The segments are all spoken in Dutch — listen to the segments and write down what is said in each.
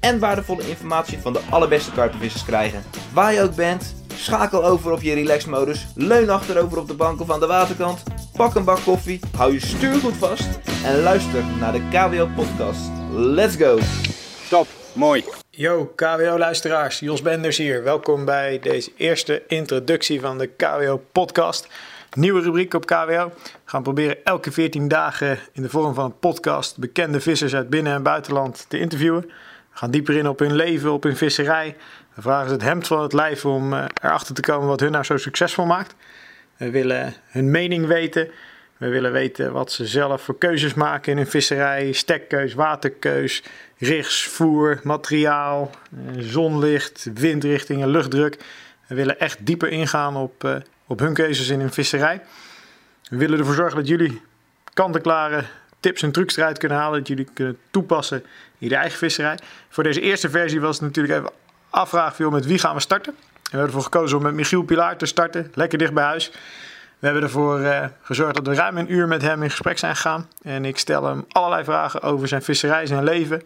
en waardevolle informatie van de allerbeste karpenvissers krijgen. Waar je ook bent, schakel over op je relaxmodus, leun achterover op de bank of aan de waterkant, pak een bak koffie, hou je stuur goed vast en luister naar de KWO podcast. Let's go! Top, mooi. Yo, KWO-luisteraars, Jos Benders hier. Welkom bij deze eerste introductie van de KWO-podcast. Nieuwe rubriek op KWO. We gaan proberen elke 14 dagen in de vorm van een podcast bekende vissers uit binnen- en buitenland te interviewen. Gaan dieper in op hun leven, op hun visserij. We vragen ze het hemd van het lijf om eh, erachter te komen wat hun nou zo succesvol maakt. We willen hun mening weten. We willen weten wat ze zelf voor keuzes maken in hun visserij. Stekkeus, waterkeus, rigs, voer, materiaal, eh, zonlicht, windrichtingen, luchtdruk. We willen echt dieper ingaan op, eh, op hun keuzes in hun visserij. We willen ervoor zorgen dat jullie kant-en-klare tips en trucs eruit kunnen halen. Dat jullie kunnen toepassen in je eigen visserij. Voor deze eerste versie was het natuurlijk even afvragen joh, met wie gaan we starten. En we hebben ervoor gekozen om met Michiel Pilaar te starten. Lekker dicht bij huis. We hebben ervoor eh, gezorgd dat we ruim een uur met hem in gesprek zijn gegaan. En ik stel hem allerlei vragen over zijn visserij, zijn leven.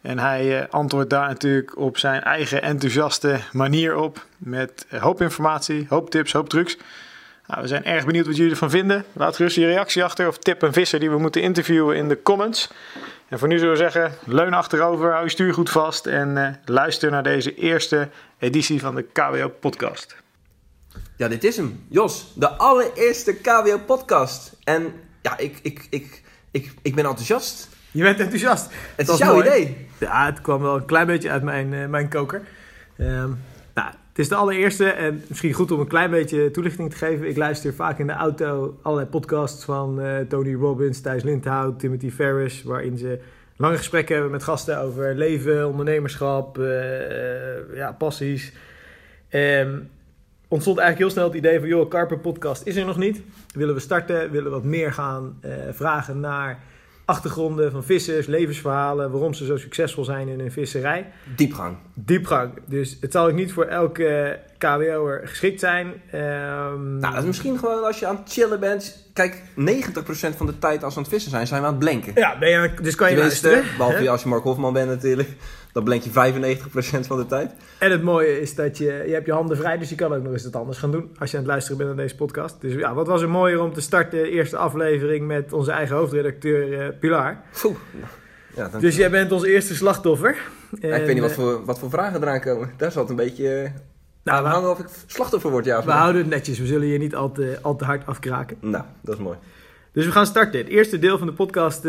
En hij eh, antwoordt daar natuurlijk op zijn eigen enthousiaste manier op. Met hoop informatie, hoop tips, hoop trucs. Nou, we zijn erg benieuwd wat jullie ervan vinden. Laat gerust je reactie achter of tip een visser die we moeten interviewen in de comments. En voor nu zullen we zeggen, leun achterover, hou je stuur goed vast en eh, luister naar deze eerste editie van de KWO podcast. Ja, dit is hem. Jos, de allereerste KWO podcast. En ja, ik, ik, ik, ik, ik ben enthousiast. Je bent enthousiast. Het is jouw mooi. idee. Ja, het kwam wel een klein beetje uit mijn, eh, mijn koker. Ehm, nou, het is de allereerste en misschien goed om een klein beetje toelichting te geven. Ik luister vaak in de auto allerlei podcasts van eh, Tony Robbins, Thijs Lindhout, Timothy Ferris, waarin ze lange gesprekken hebben met gasten over leven, ondernemerschap, eh, eh, ja, passies. Ehm, ontstond eigenlijk heel snel het idee van, joh, Carper podcast is er nog niet. Willen we starten, willen we wat meer gaan vragen naar achtergronden van vissers, levensverhalen, waarom ze zo succesvol zijn in hun visserij. Diepgang. Diepgang. Dus het zal ook niet voor elke KWO'er geschikt zijn. Ehm, Nou, dat is misschien gewoon als je aan het chillen bent. Kijk, 90% van de tijd als we aan het vissen zijn, zijn we aan het blenken. ja, ben je, dus kan je Tenminste, luisteren. behalve hè? als je Mark Hofman bent natuurlijk. Dan blenk je 95% van de tijd. En het mooie is dat je, je hebt je handen vrij, dus je kan ook nog eens wat anders gaan doen als je aan het luisteren bent naar deze podcast. Dus ja, wat was er mooier om te starten, de eerste aflevering met onze eigen hoofdredacteur eh, Pilar. Ja, Dus jij bent ons eerste slachtoffer. Ja, ik weet niet wat eh, voor, wat voor vragen eraan komen. Daar zat een beetje eh, Nou, we, hangen of ik slachtoffer word, ja we houden het netjes, we zullen je niet al te, al te hard afkraken. Nou, dat is mooi. Dus we gaan starten. Het eerste deel van de podcast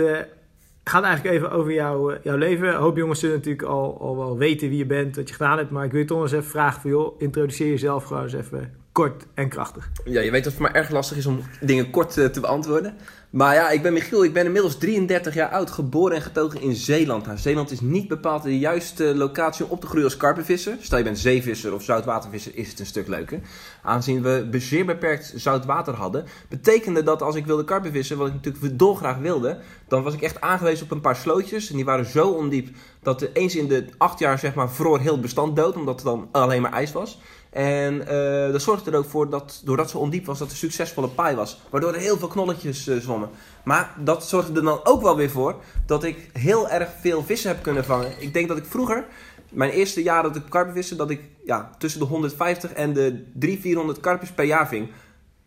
gaat eigenlijk even over jouw, eh, jouw leven. Hoop jongens zullen natuurlijk al, al wel weten wie je bent, wat je gedaan hebt. Maar ik wil je toch eens even vragen van, joh, introduceer jezelf gewoon eens even kort en krachtig. Ja, je weet dat het mij erg lastig is om dingen kort eh, te beantwoorden. Maar ja, ik ben Michiel, ik ben inmiddels 33 jaar oud, geboren en getogen in Zeeland. Nou, Zeeland is niet bepaald de juiste locatie om op te groeien als karpenvisser. Stel je bent zeevisser of zoutwatervisser, is het een stuk leuker. Aangezien we zeer beperkt zoutwater hadden, betekende dat als ik wilde karpenvissen, wat ik natuurlijk dolgraag wilde, dan was ik echt aangewezen op een paar slootjes. En die waren zo ondiep dat er eens in de acht jaar, zeg maar, vroor heel het bestand dood, omdat het dan alleen maar ijs was. En eh, dat zorgde er ook voor dat, doordat ze ondiep was, dat er succesvolle paai was. Waardoor er heel veel knolletjes eh, zwommen. Maar dat zorgde er dan ook wel weer voor dat ik heel erg veel vissen heb kunnen vangen. Ik denk dat ik vroeger, mijn eerste jaar dat ik karpen viste, dat ik ja, tussen de 150 en de 300, 400 karpjes per jaar ving.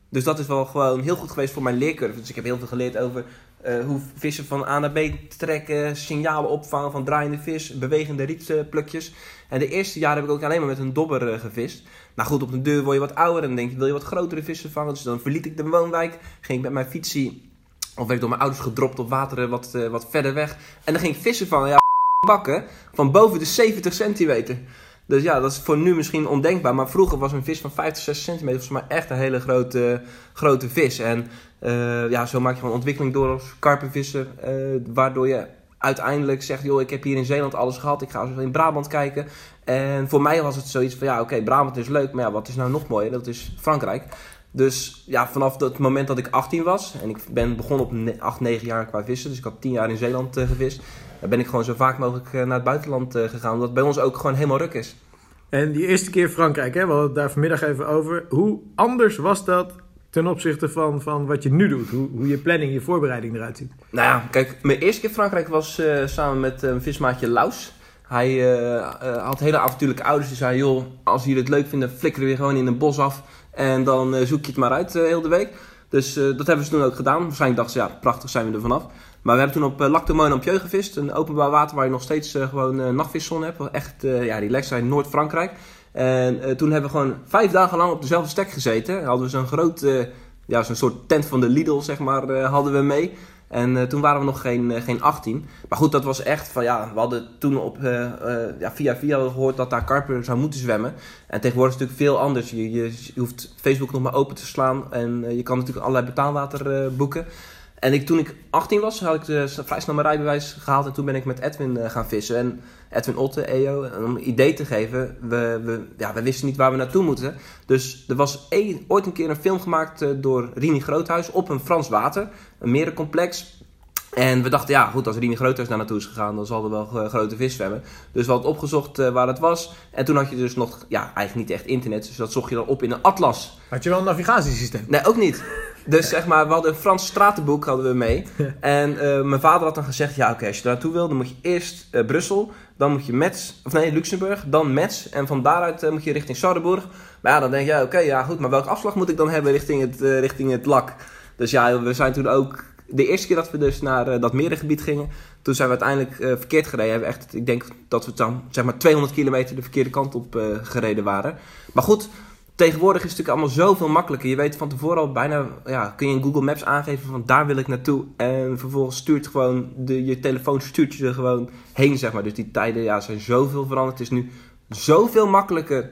Dus dat is wel gewoon heel goed geweest voor mijn leercurve. Dus ik heb heel veel geleerd over eh, hoe vissen van A naar B trekken, signalen opvangen van draaiende vis, bewegende rietplukjes. En de eerste jaar heb ik ook alleen maar met een dobber eh, gevist. Nou goed, op de deur word je wat ouder en denk je, wil je wat grotere vissen vangen? Dus dan verliet ik de woonwijk, ging ik met mijn fietsie, of werd ik door mijn ouders gedropt op wateren wat, eh, wat verder weg. En dan ging ik vissen vangen, ja, bakken, van boven de 70 centimeter. Dus ja, dat is voor nu misschien ondenkbaar. Maar vroeger was een vis van 50, 60 centimeter voor mij echt een hele grote, grote vis. En eh, ja, zo maak je gewoon ontwikkeling door als karpenvisser. eh, waardoor je uiteindelijk zegt, joh, ik heb hier in Zeeland alles gehad. Ik ga zo in Brabant kijken. En voor mij was het zoiets van, ja, oké, Brabant is leuk. Maar ja, wat is nou nog mooier? Dat is Frankrijk. Dus ja, vanaf het moment dat ik 18 was, en ik ben begonnen op ne- 8, 9 jaar qua vissen, dus ik had 10 jaar in Zeeland eh, gevist, dan ben ik gewoon zo vaak mogelijk eh, naar het buitenland eh, gegaan, omdat het bij ons ook gewoon helemaal ruk is. En die eerste keer Frankrijk, hè, we hadden het daar vanmiddag even over. Hoe anders was dat ten opzichte van, van wat je nu doet? Hoe, hoe je planning, je voorbereiding eruit ziet? Nou ja, kijk, mijn eerste keer Frankrijk was eh, samen met mijn vismaatje Laus. Hij had hele avontuurlijke ouders die zeiden, joh, als jullie het leuk vinden, flikkeren we gewoon in een bos af. En dan zoek je het maar uit heel de week. Dus dat hebben ze toen ook gedaan. Waarschijnlijk dachten ze, ja, prachtig zijn we er vanaf. Maar we hebben toen op uh, Lac de Monampieu gevist. Een openbaar water waar je nog steeds eh, gewoon uh, nachtvishzon hebt. Echt uh, ja, relaxed zijn in Noord-Frankrijk. En toen hebben we gewoon vijf dagen lang op dezelfde stek gezeten. Hadden we zo'n groot, ja, zo'n soort tent van de Lidl, zeg maar, hadden we mee. En toen waren we nog geen, geen 18. Maar goed, dat was echt van ja, we hadden toen op, ja, via via gehoord dat daar karper zou moeten zwemmen. En tegenwoordig is het natuurlijk veel anders. Je, je, je hoeft Facebook nog maar open te slaan en je kan natuurlijk allerlei betaalwater boeken. En ik, toen ik 18 was, had ik de, vrij snel mijn rijbewijs gehaald en toen ben ik met Edwin gaan vissen. En Edwin Otte, EO, om een idee te geven, we, we, ja, we wisten niet waar we naartoe moeten. Dus er was een, ooit een keer een film gemaakt door Rini Groothuis op een Frans water, een merencomplex. En we dachten, ja goed, als Rini Groothuis daar naartoe is gegaan, dan zal er wel uh, grote vis zwemmen. Dus we hadden opgezocht uh, waar het was. En toen had je dus nog, ja, eigenlijk niet echt internet, dus dat zocht je dan op in een atlas. Had je wel een navigatiesysteem? Nee, ook niet. Dus zeg maar, we hadden een Frans stratenboek hadden we mee. En uh, mijn vader had dan gezegd, ja oké, okay, als je daar naartoe wil, dan moet je eerst uh, Brussel, dan moet je Metz, of nee, Luxemburg, dan Metz. En van daaruit uh, moet je richting Sardenburg. Maar ja, dan denk je, ja, oké, okay, ja goed, maar welke afslag moet ik dan hebben richting het, richting het lak? Dus ja, we zijn toen ook, de eerste keer dat we dus naar dat merengebied gingen, toen zijn we uiteindelijk verkeerd gereden. Hebben echt, ik denk dat we dan zeg maar 200 kilometer de verkeerde kant op gereden waren. Maar goed, Tegenwoordig is het natuurlijk allemaal zoveel makkelijker. Je weet van tevoren al bijna, ja, kun je in Google Maps aangeven van daar wil ik naartoe. En vervolgens stuurt gewoon, de, je telefoon stuurt je er gewoon heen, zeg maar. Dus die tijden ja, zijn zoveel veranderd. Het is nu zoveel makkelijker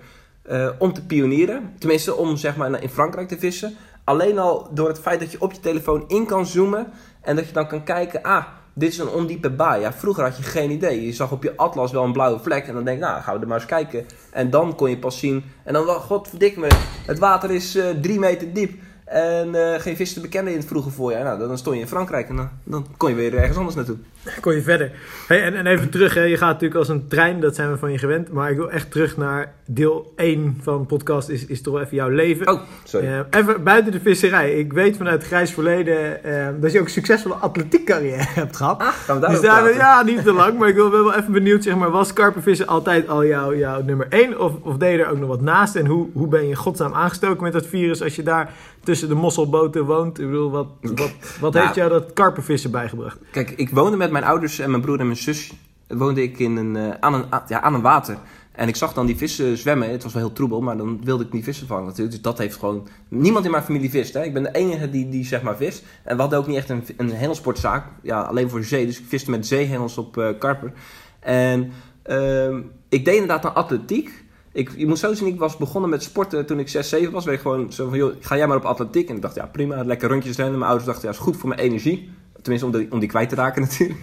uh, om te pionieren. Tenminste, om zeg maar in Frankrijk te vissen. Alleen al door het feit dat je op je telefoon in kan zoomen. En dat je dan kan kijken, ah, dit is een ondiepe baai. Ja, vroeger had je geen idee. Je zag op je atlas wel een blauwe vlek. En dan denk je, nou, gaan we er maar eens kijken. En dan kon je pas zien. En dan, godverdik me, het water is uh, drie meter diep. En uh, geen vis te bekennen in het vroege voorjaar. Nou, dan stond je in Frankrijk en dan, dan kon je weer ergens anders naartoe. Kon je verder. Hey, en, en even terug, hè. je gaat natuurlijk als een trein, dat zijn we van je gewend. Maar ik wil echt terug naar deel 1 van de podcast, is, is toch even jouw leven. Oh, sorry. Uh, even buiten de visserij. Ik weet vanuit het grijs verleden uh, dat je ook een succesvolle atletiek carrière hebt gehad. Ah, gaan we daar dus daar, Ja, niet te lang, maar ik wil wel even benieuwd, zeg maar, was karpenvissen altijd al jouw, jouw nummer 1? Of, of deed je er ook nog wat naast? En hoe, hoe ben je godsnaam aangestoken met dat virus als je daar tussen de mosselboten woont? Ik bedoel, wat, wat, wat Nou, heeft jou dat karpenvissen bijgebracht? Kijk, ik woonde met mijn ouders en mijn broer en mijn zus. Woonde ik in een, uh, aan, een, ja, aan een water. En ik zag dan die vissen zwemmen. Het was wel heel troebel, maar dan wilde ik die vissen vangen natuurlijk. Dus dat heeft gewoon... Niemand in mijn familie vist. Hè? Ik ben de enige die, die zeg maar vist. En we hadden ook niet echt een, een hengelsportzaak. Ja, alleen voor de zee. Dus ik viste met zeehengels op uh, karper. En uh, ik deed inderdaad een atletiek. Ik, je moet zo zien, ik was begonnen met sporten toen ik 6, 7 was. Ik gewoon zo van, joh, ga jij maar op atletiek. En ik dacht, ja prima, lekker rondjes rennen. Mijn ouders dachten, ja, is goed voor mijn energie. Tenminste, om, om die kwijt te raken natuurlijk.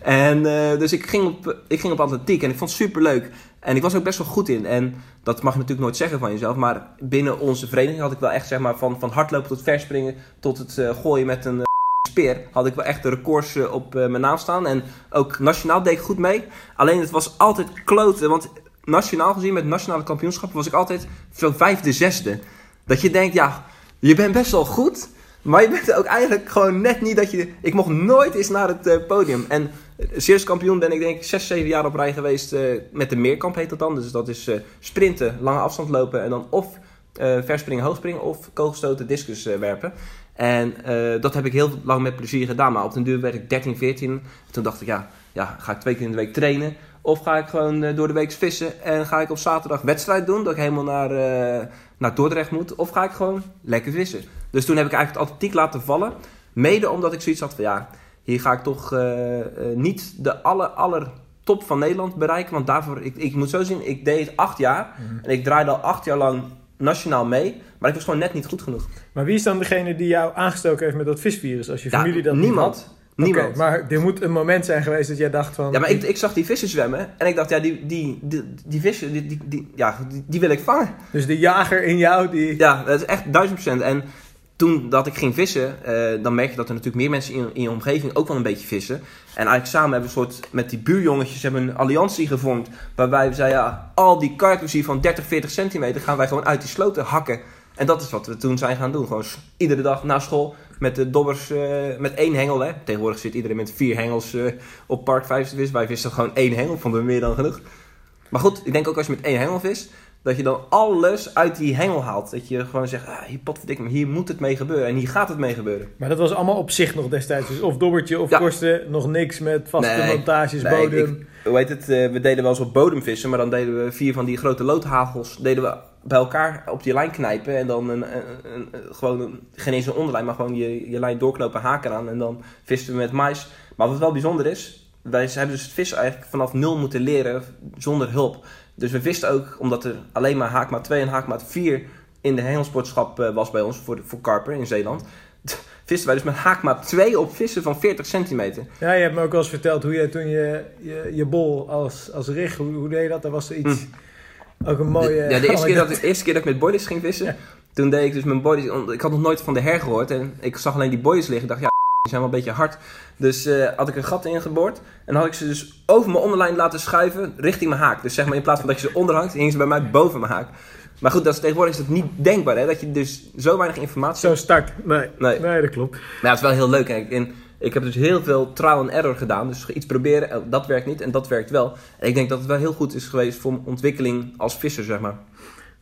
En uh, dus ik ging, op, ik ging op atletiek en ik vond het super leuk. En ik was er ook best wel goed in. En dat mag je natuurlijk nooit zeggen van jezelf. Maar binnen onze vereniging had ik wel echt zeg maar van, van hardlopen tot verspringen tot het uh, gooien met een uh, speer. Had ik wel echt de records op mijn naam staan. En ook nationaal deed ik goed mee. Alleen het was altijd kloten. Want nationaal gezien met nationale kampioenschappen was ik altijd zo'n vijfde, zesde. Dat je denkt, ja, je bent best wel goed. Maar je bent ook eigenlijk gewoon net niet dat je... Ik mocht nooit eens naar het uh, podium. En Zeeuws kampioen ben ik denk ik 6, 7 jaar op rij geweest. Uh, met de meerkamp heet dat dan. Dus dat is sprinten, lange afstand lopen. En dan of verspringen, hoogspringen of kogelstoten, discus werpen. En dat heb ik heel lang met plezier gedaan. Maar op den duur werd ik 13, 14. Toen dacht ik, ja, ja ga ik twee keer in de week trainen? Of ga ik gewoon door de week vissen en ga ik op zaterdag wedstrijd doen? Dat ik helemaal naar, naar Dordrecht moet? Of ga ik gewoon lekker vissen? Dus toen heb ik eigenlijk het atletiek laten vallen. Mede omdat ik zoiets had van ja, hier ga ik toch uh, niet de aller, aller top van Nederland bereiken. Want daarvoor, ik, ik moet zo zien, ik deed het acht jaar. Mm. En ik draaide al acht jaar lang nationaal mee. Maar ik was gewoon net niet goed genoeg. Maar wie is dan degene die jou aangestoken heeft met dat visvirus? Als je familie ja, dat niemand. Niemand. Maar er moet een moment zijn geweest dat jij dacht van... Ja, maar ik, ik zag die vissen zwemmen en ik dacht, ja, die, die, die, die vissen, die, die, die- ja, die, die wil ik vangen. Dus de jager in jou, die... Ja, dat is echt duizend procent. En toen dat ik ging vissen, eh, dan merk je dat er natuurlijk meer mensen in, in je omgeving ook wel een beetje vissen. En eigenlijk samen hebben we een soort, met die buurjongetjes, hebben een alliantie gevormd. Waarbij we zeiden, ja, al die karpers hier van 30, 40 centimeter gaan wij gewoon uit die sloten hakken. En dat is wat we toen zijn gaan doen. Gewoon iedere dag na school met de dobbers, eh, met één hengel. Hè. Tegenwoordig zit iedereen met vier hengels eh, op park 5 te vissen. Wij vissen gewoon één hengel, vonden we meer dan genoeg. Maar goed, ik denk ook als je met één hengel vist, dat je dan alles uit die hengel haalt. Dat je gewoon zegt, ah, hier potverdikke me, hier moet het mee gebeuren. En hier gaat het mee gebeuren. Maar dat was allemaal op zich nog destijds. Dus of dobbertje of Ja. korsten, nog niks met vaste Nee, montages, nee, bodem. Hoe heet het? eh, we deden wel eens op bodem vissen, maar dan deden we vier van die grote loodhagels deden we bij elkaar op die lijn knijpen. En dan een, een, een- gewoon een, geen eens een onderlijn, maar gewoon je, je lijn doorknopen, haken aan. En dan visten we met mais. Maar wat wel bijzonder is, wij hebben dus het vissen eigenlijk vanaf nul moeten leren zonder hulp. Dus we wisten ook, omdat er alleen maar haakmaat 2 en haakmaat 4 in de hengelsportschap eh, was bij ons voor, voor karper in Zeeland. Visten wij dus met haakmaat 2 op vissen van 40 centimeter. Ja, je hebt me ook wel eens verteld hoe je toen je, je, je bol als, als rig, hoe, hoe deed je dat? Daar was er iets, ook een mooie... De- ja, de eerste keer, dat, de eerste keer dat ik met boilies ging vissen, toen deed ik dus mijn boilies... Ik had nog nooit van de her gehoord en ik zag alleen die boilies liggen. Ik dacht, ja, die zijn wel een beetje hard. Dus eh, had ik een gat ingeboord en had ik ze dus over mijn onderlijn laten schuiven richting mijn haak. Dus zeg maar in plaats van dat je ze onderhangt, hingen ze bij mij boven mijn haak. Maar goed, dat is, tegenwoordig is dat niet denkbaar, hè? Dat je dus zo weinig informatie... Zo start. Nee. Nee. nee, dat klopt. Maar ja, het is wel heel leuk. En ik heb dus heel veel trial and error gedaan. Dus iets proberen, eh, dat werkt niet en dat werkt wel. En ik denk dat het wel heel goed is geweest voor mijn ontwikkeling als visser, zeg maar.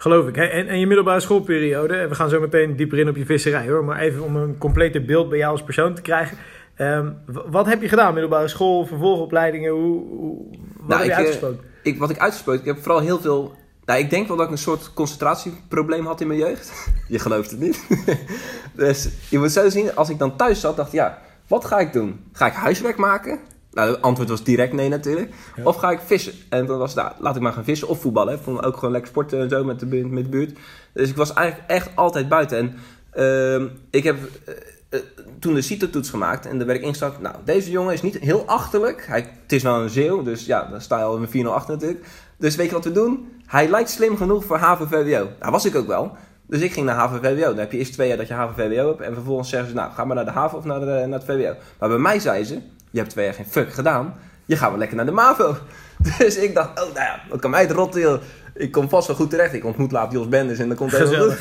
Geloof ik. En, en je middelbare schoolperiode, we gaan zo meteen dieper in op je visserij hoor, maar even om een complete beeld bij jou als persoon te krijgen. Ehm, wat heb je gedaan? Middelbare school, vervolgopleidingen, hoe, hoe, wat Nou, heb je ik, eh, uitgesproken? ik, wat ik uitgesproken, ik heb vooral heel veel. Nou, ik denk wel dat ik een soort concentratieprobleem had in mijn jeugd. Je gelooft het niet. dus je moet zo zien, als ik dan thuis zat, dacht ik, ja, wat ga ik doen? Ga ik huiswerk maken? Nou, het antwoord was direct nee natuurlijk. Ja. Of ga ik vissen? En dan was nou, laat ik maar gaan vissen of voetballen. Ik vond ook gewoon lekker sporten en zo met de, met de buurt. Dus ik was eigenlijk echt altijd buiten. En ehm, ik heb eh, eh, toen de CITO-toets gemaakt en daar werd ik ingesteld. Nou, deze jongen is niet heel achterlijk. Hij, het is wel een zeeuw, dus ja, dan sta je al in mijn 408 natuurlijk. Dus weet je wat we doen? Hij lijkt slim genoeg voor HAVO-VWO. Nou, was ik ook wel. Dus ik ging naar HAVO-VWO. Dan heb je eerst twee jaar dat je HAVO-VWO hebt. En vervolgens zeggen ze, nou, ga maar naar de HAVO of naar, de, naar het VWO. Maar bij mij zei ze, je hebt twee jaar geen fuck gedaan. Je gaat wel lekker naar de MAVO. Dus ik dacht, oh, nou ja, wat kan mij het rotten, joh. Ik kom vast wel goed terecht. Ik ontmoet laat Jos Benders en dan komt het helemaal goed.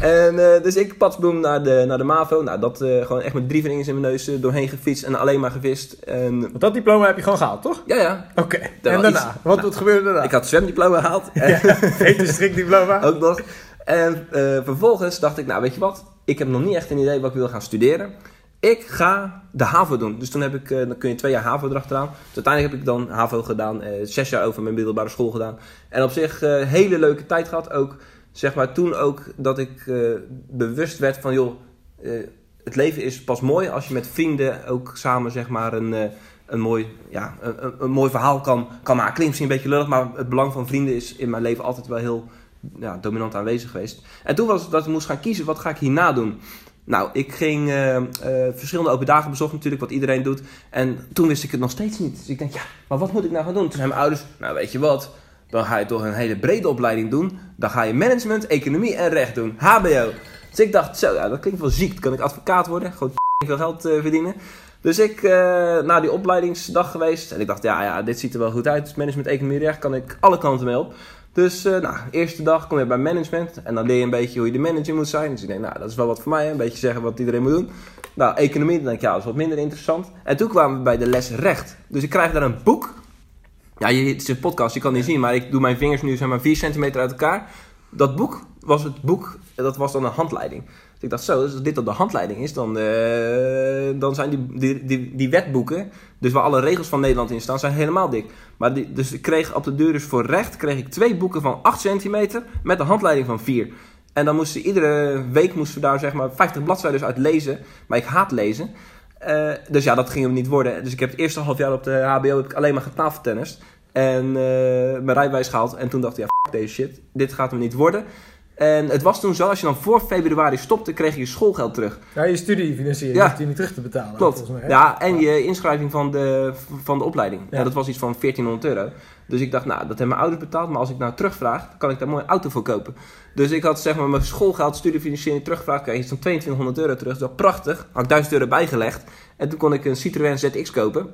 En eh, dus ik patsboom naar de, naar de MAVO. Nou, dat eh, gewoon echt met drie vingers in mijn neus eh, doorheen gefietst en alleen maar gevist. En Want dat diploma heb je gewoon gehaald, toch? ja, ja. Oké. wel En daarna? iets- wat, nou, wat gebeurde daarna? Ik had zwemdiploma gehaald. Een strikdiploma? ook nog. En vervolgens dacht ik, nou weet je wat, ik heb nog niet echt een idee wat ik wil gaan studeren. Ik ga de HAVO doen. Dus toen heb ik, eh, dan kun je twee jaar HAVO erachteraan. Dus uiteindelijk heb ik dan HAVO gedaan, eh, zes jaar over mijn middelbare school gedaan. En op zich eh hele leuke tijd gehad. Ook, zeg maar, toen ook dat ik bewust werd van, joh, het leven is pas mooi als je met vrienden ook samen, zeg maar, een... een mooi, ja, een, een- mooi verhaal kan, kan maken. Klinkt misschien een beetje lullig, maar het belang van vrienden is in mijn leven altijd wel heel ja, dominant aanwezig geweest. En toen was dat ik moest gaan kiezen, wat ga ik hierna doen? Nou, ik ging eh, eh, verschillende open dagen bezochten natuurlijk, wat iedereen doet. En toen wist ik het nog steeds niet. Dus ik denk, ja, maar wat moet ik nou gaan doen? Toen zijn mijn ouders, nou weet je wat, dan ga je toch een hele brede opleiding doen. Dan ga je management, economie en recht doen, hbo. Dus ik dacht, zo, ja, dat klinkt wel ziek. Kan ik advocaat worden, gewoon veel geld eh, verdienen. Dus ik eh na die opleidingsdag geweest. En ik dacht, ja, ja, dit ziet er wel goed uit. Dus management, economie, recht kan ik alle kanten mee op. Dus, eh nou, eerste dag kom je bij management. En dan leer je een beetje hoe je de manager moet zijn. Dus ik denk, nou, dat is wel wat voor mij. hè. Een beetje zeggen wat iedereen moet doen. Nou, economie, dan denk ik, ja, dat is wat minder interessant. En toen kwamen we bij de les recht. Dus ik krijg daar een boek. Ja, je, het is een podcast, je kan niet zien. Maar ik doe mijn vingers nu, zeg maar, 4 centimeter uit elkaar. Dat boek was het boek, dat was dan een handleiding. Ik dacht, zo, als dit dan de handleiding is, dan, eh, dan zijn die, die, die, die wetboeken, dus waar alle regels van Nederland in staan, zijn helemaal dik. Maar die, dus ik kreeg op de deur dus voor recht, kreeg ik twee boeken van 8 centimeter met een handleiding van 4. En dan moesten iedere week moesten daar zeg maar 50 bladzijden uit lezen. Maar ik haat lezen. Eh, dus ja, dat ging hem niet worden. Dus ik heb het eerste half jaar op de HBO heb ik alleen maar getafeltennist. En eh, mijn rijbewijs gehaald. En toen dacht ik, ja, f- deze shit. Dit gaat hem niet worden. En het was toen zo, als je dan voor februari stopte, kreeg je je schoolgeld terug. Ja, je studiefinanciering Ja. je niet terug te betalen. Klopt. mij? Ja, en je inschrijving van de, van de opleiding. Ja. Ja. dat was iets van 1400 euro. Dus ik dacht, nou, dat hebben mijn ouders betaald. Maar als ik nou terugvraag, dan kan ik daar mooi een auto voor kopen. Dus ik had zeg maar mijn schoolgeld, studiefinanciering teruggevraagd. Kreeg iets van 2200 euro terug. Dat was prachtig. Had ik 1000 euro bijgelegd. En toen kon ik een Citroën ZX kopen.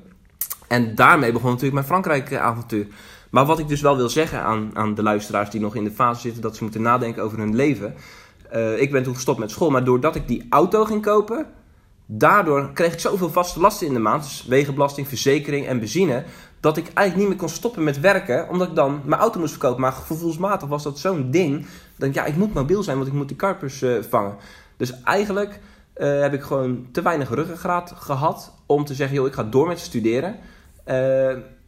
En daarmee begon natuurlijk mijn Frankrijk-avontuur. Maar wat ik dus wel wil zeggen aan, aan de luisteraars die nog in de fase zitten dat ze moeten nadenken over hun leven. Eh, ik ben toen gestopt met school, maar doordat ik die auto ging kopen, daardoor kreeg ik zoveel vaste lasten in de maand. Dus wegenbelasting, verzekering en benzine. Dat ik eigenlijk niet meer kon stoppen met werken, omdat ik dan mijn auto moest verkopen. Maar gevoelsmatig was dat zo'n ding. Dat ik, ja, ik moet mobiel zijn, want ik moet die karpers eh, vangen. Dus eigenlijk eh, heb ik gewoon te weinig ruggengraat gehad om te zeggen, joh, ik ga door met studeren.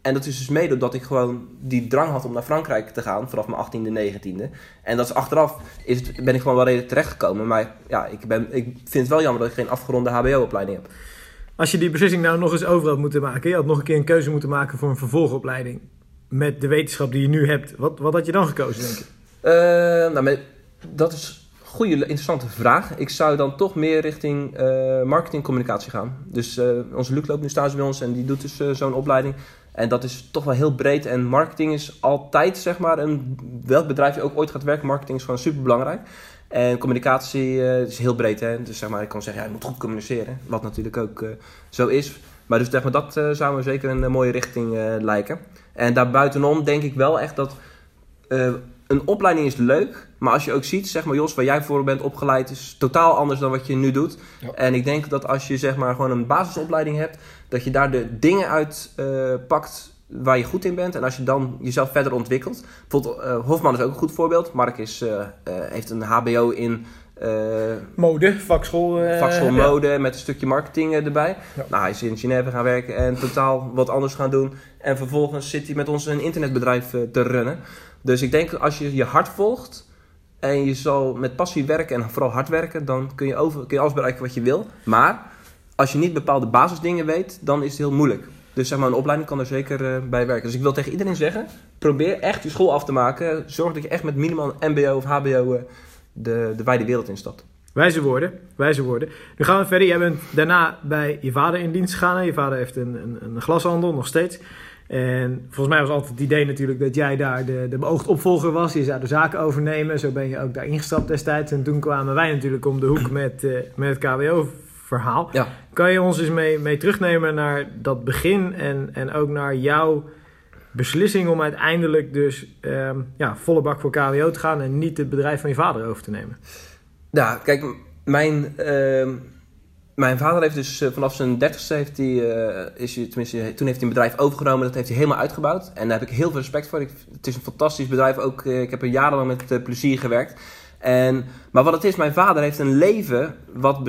En dat is dus mede doordat ik gewoon die drang had om naar Frankrijk te gaan vanaf mijn 18e, 19e. En dat is achteraf is het, ben ik gewoon wel redelijk terechtgekomen. Maar ja, ik, ben, ik vind het wel jammer dat ik geen afgeronde HBO-opleiding heb. Als je die beslissing nou nog eens over had moeten maken, je had nog een keer een keuze moeten maken voor een vervolgopleiding. Met de wetenschap die je nu hebt, wat, wat had je dan gekozen, denk je? Eh, nou, maar dat is een goede, interessante vraag. Ik zou dan toch meer richting eh marketing communicatie gaan. Dus eh, onze Luc loopt nu stage bij ons en die doet dus zo'n opleiding. En dat is toch wel heel breed. En marketing is altijd, zeg maar, een, welk bedrijf je ook ooit gaat werken, marketing is gewoon super belangrijk. En communicatie eh, is heel breed. Hè? Dus zeg maar, ik kan zeggen, ja, je moet goed communiceren. Wat natuurlijk ook eh, zo is. Maar dus zeg maar, dat eh, zou zeker een mooie richting lijken. En daarbuitenom denk ik wel echt dat een opleiding is leuk. Maar als je ook ziet, zeg maar, Jos, waar jij voor bent opgeleid, is totaal anders dan wat je nu doet. Ja. En ik denk dat als je zeg maar gewoon een basisopleiding hebt, dat je daar de dingen uit eh, pakt waar je goed in bent. En als je dan jezelf verder ontwikkelt. Bijvoorbeeld, eh, Hofman is ook een goed voorbeeld. Mark is, eh, heeft een HBO in Mode, vakschool. vakschool ja. mode met een stukje marketing erbij. Ja. Nou, hij is in Genève gaan werken en totaal wat anders gaan doen. En vervolgens zit hij met ons een internetbedrijf te runnen. Dus ik denk als je je hart volgt en je zal met passie werken en vooral hard werken, dan kun je, over, kun je alles bereiken wat je wil. Maar als je niet bepaalde basisdingen weet, dan is het heel moeilijk. Dus zeg maar, een opleiding kan er zeker eh, bij werken. Dus ik wil tegen iedereen zeggen, probeer echt je school af te maken. Zorg dat je echt met minimaal mbo of hbo eh, de, de wijde wereld instapt. Wijze woorden, wijze woorden. Nu gaan we verder. Jij bent daarna bij je vader in dienst gegaan. Je vader heeft een, een, een glashandel, nog steeds. En volgens mij was altijd het idee natuurlijk dat jij daar de, de beoogd opvolger was. Je zou de zaken overnemen. Zo ben je ook daar ingestapt destijds. En toen kwamen wij natuurlijk om de hoek met, eh, met het KWO-verhaal. Ja. Kan je ons eens mee, mee terugnemen naar dat begin en, en ook naar jouw beslissing om uiteindelijk dus ehm, ja, volle bak voor KWO te gaan en niet het bedrijf van je vader over te nemen? Ja, kijk, mijn, ehm, mijn vader heeft dus eh, vanaf zijn dertigste heeft hij, eh, is tenminste, toen heeft hij een bedrijf overgenomen. Dat heeft hij helemaal uitgebouwd. En daar heb ik heel veel respect voor. Het is een fantastisch bedrijf. Ook, eh, ik heb er jarenlang met plezier gewerkt. En, maar wat het is, mijn vader heeft een leven wat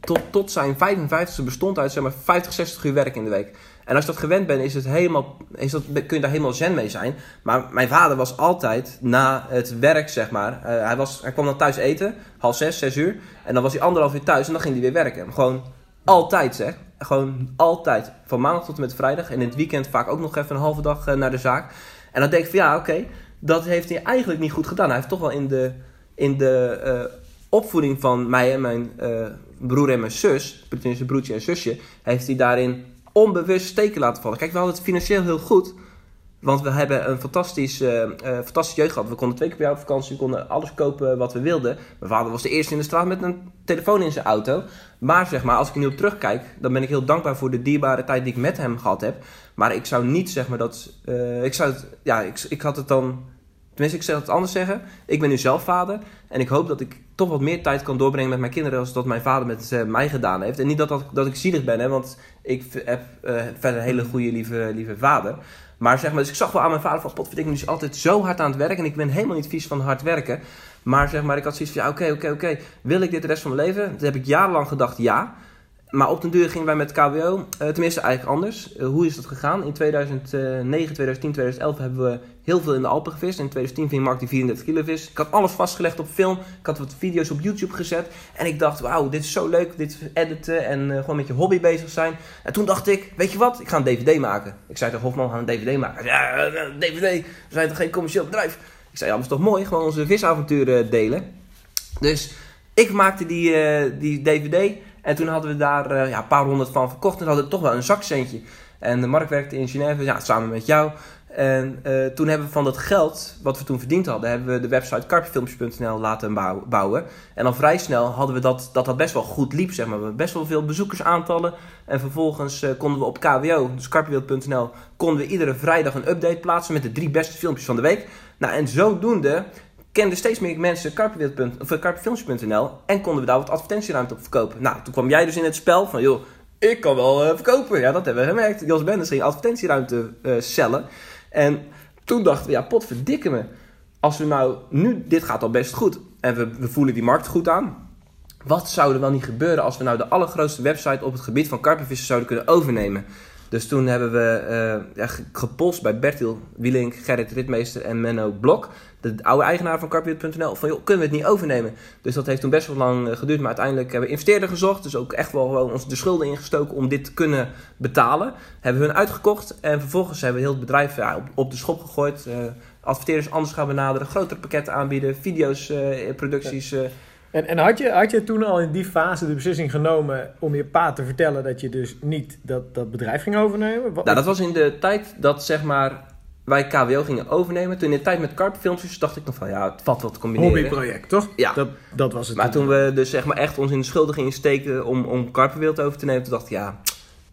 tot, tot zijn 55ste bestond uit zeg maar 50, 60 uur werk in de week. En als je dat gewend bent, is het helemaal, is dat, kun je daar helemaal zen mee zijn. Maar mijn vader was altijd na het werk, zeg maar. eh, hij, was, hij kwam dan thuis eten, half zes, zes uur. En dan was hij anderhalf uur thuis en dan ging hij weer werken. Gewoon altijd, zeg. Gewoon altijd. Van maandag tot en met vrijdag. En in het weekend vaak ook nog even een halve dag eh, naar de zaak. En dan denk ik van ja, oké. dat heeft hij eigenlijk niet goed gedaan. Hij heeft toch wel in de, in de eh, opvoeding van mij en mijn broer en mijn zus, tenminste broertje en zusje, heeft hij daarin onbewust steken laten vallen. Kijk, we hadden het financieel heel goed. Want we hebben een fantastisch, eh, eh, fantastische jeugd gehad. We konden twee keer per jaar op vakantie. We konden alles kopen wat we wilden. Mijn vader was de eerste in de straat met een telefoon in zijn auto. Maar zeg maar, als ik er nu op terugkijk, dan ben ik heel dankbaar voor de dierbare tijd die ik met hem gehad heb. Maar ik zou niet zeg maar dat. eh, ik zou het, ja, ik, ik had het dan. Tenminste, ik zou het anders zeggen. Ik ben nu zelf vader. En ik hoop dat ik toch wat meer tijd kan doorbrengen met mijn kinderen. als dat mijn vader met eh, mij gedaan heeft. En niet dat, dat, dat ik zielig ben, hè, want ik heb eh, verder een hele goede, lieve, lieve vader. Maar zeg maar, dus ik zag wel aan mijn vader van, potverdikke, die is altijd zo hard aan het werken. En ik ben helemaal niet vies van hard werken. Maar zeg maar, ik had zoiets van, ja, oké, oké, oké. Wil ik dit de rest van mijn leven? Dat heb ik jarenlang gedacht, ja. Maar op den duur gingen wij met KWO, eh, tenminste eigenlijk anders. Hoe is dat gegaan? In 2009, 2010, 2011 hebben we heel veel in de Alpen gevist. In 2010 ving Mark die 34 kilo vis. Ik had alles vastgelegd op film. Ik had wat video's op YouTube gezet. En ik dacht, wauw, dit is zo leuk. Dit editen en eh, gewoon met je hobby bezig zijn. En toen dacht ik, weet je wat? Ik ga een DVD maken. Ik zei tegen Hofman, we gaan een DVD maken. Ja, eh, een DVD. We zijn toch geen commercieel bedrijf? Ik zei, ja, dat is toch mooi, gewoon onze visavonturen delen. Dus ik maakte die, eh, die DVD en toen hadden we daar eh, ja, een paar honderd van verkocht. En hadden we toch wel een zakcentje. En Mark werkte in Genève, ja, samen met jou. En eh, toen hebben we van dat geld, wat we toen verdiend hadden, hebben we de website carpfilms.nl laten bouw- bouwen. En dan vrij snel hadden we dat, dat dat best wel goed liep, zeg maar. We best wel veel bezoekersaantallen. En vervolgens eh, konden we op KWO, dus konden we iedere vrijdag een update plaatsen met de drie beste filmpjes van de week. Nou, en zodoende kenden steeds meer mensen carpwereld.nl of, eh, en konden we daar wat advertentieruimte op verkopen. Nou, toen kwam jij dus in het spel van, joh, ik kan wel eh, verkopen. Ja, dat hebben we gemerkt. Jos Benders ging advertentieruimte eh cellen. En toen dachten we, ja, pot verdikken me. Als we nou, nu, dit gaat al best goed. En we, we voelen die markt goed aan. Wat zou er wel niet gebeuren als we nou de allergrootste website op het gebied van karpenvissen zouden kunnen overnemen? Dus toen hebben we eh, ja, ge- gepolst bij Bertil Wielink, Gerrit Ritmeester en Menno Blok. De oude eigenaar van carpet.nl. Van joh, kunnen we het niet overnemen? Dus dat heeft toen best wel lang eh, geduurd. Maar uiteindelijk hebben we investeerder gezocht. Dus ook echt wel gewoon ons de schulden ingestoken om dit te kunnen betalen. Hebben we hun uitgekocht. En vervolgens hebben we heel het bedrijf ja, op, op de schop gegooid. eh adverteerders anders gaan benaderen. Grotere pakketten aanbieden. Video's, producties. En, en had, je, had je toen al in die fase de beslissing genomen om je pa te vertellen dat je dus niet dat, dat bedrijf ging overnemen? Wat- Nou, dat was in de tijd dat zeg maar wij KWO gingen overnemen. Toen in de tijd met carpfilmpjes dacht ik nog van ja, het valt wel te combineren. hobbyproject, toch? Ja. Dat, dat was het. Maar toen we dus zeg maar echt ons in de schulden gingen steken om, om Karpenwild over te nemen, toen dacht ik, ja,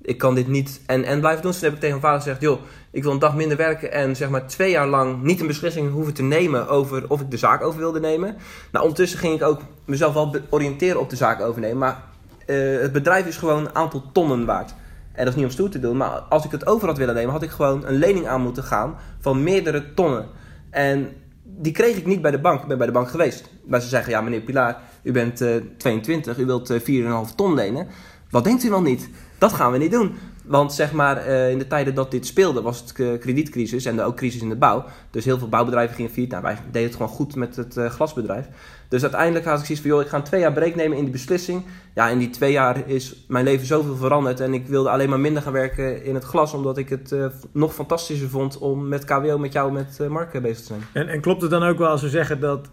ik kan dit niet en, en blijven doen. Dus heb ik tegen mijn vader gezegd, joh, ik wil een dag minder werken en zeg maar twee jaar lang niet een beslissing hoeven te nemen over of ik de zaak over wilde nemen. Nou, ondertussen ging ik ook mezelf wel oriënteren op de zaak overnemen, maar eh, het bedrijf is gewoon een aantal tonnen waard. En dat is niet om stoer te doen, maar als ik het over had willen nemen, had ik gewoon een lening aan moeten gaan van meerdere tonnen. En die kreeg ik niet bij de bank. Ik ben bij de bank geweest. Maar ze zeggen, ja meneer Pilaar, u bent eh, 22, u wilt eh 4,5 ton lenen. Wat denkt u wel niet? Dat gaan we niet doen. Want zeg maar, eh, in de tijden dat dit speelde, was het eh, kredietcrisis en ook crisis in de bouw. Dus heel veel bouwbedrijven gingen failliet. Nou, wij deden het gewoon goed met het eh, glasbedrijf. Dus uiteindelijk had ik zoiets van, joh, ik ga een twee jaar break nemen in die beslissing. Ja, in die twee jaar is mijn leven zoveel veranderd. En ik wilde alleen maar minder gaan werken in het glas, omdat ik het nog fantastischer vond om met KWO, met jou, met Mark bezig te zijn. En, en klopt het dan ook wel als we zeggen dat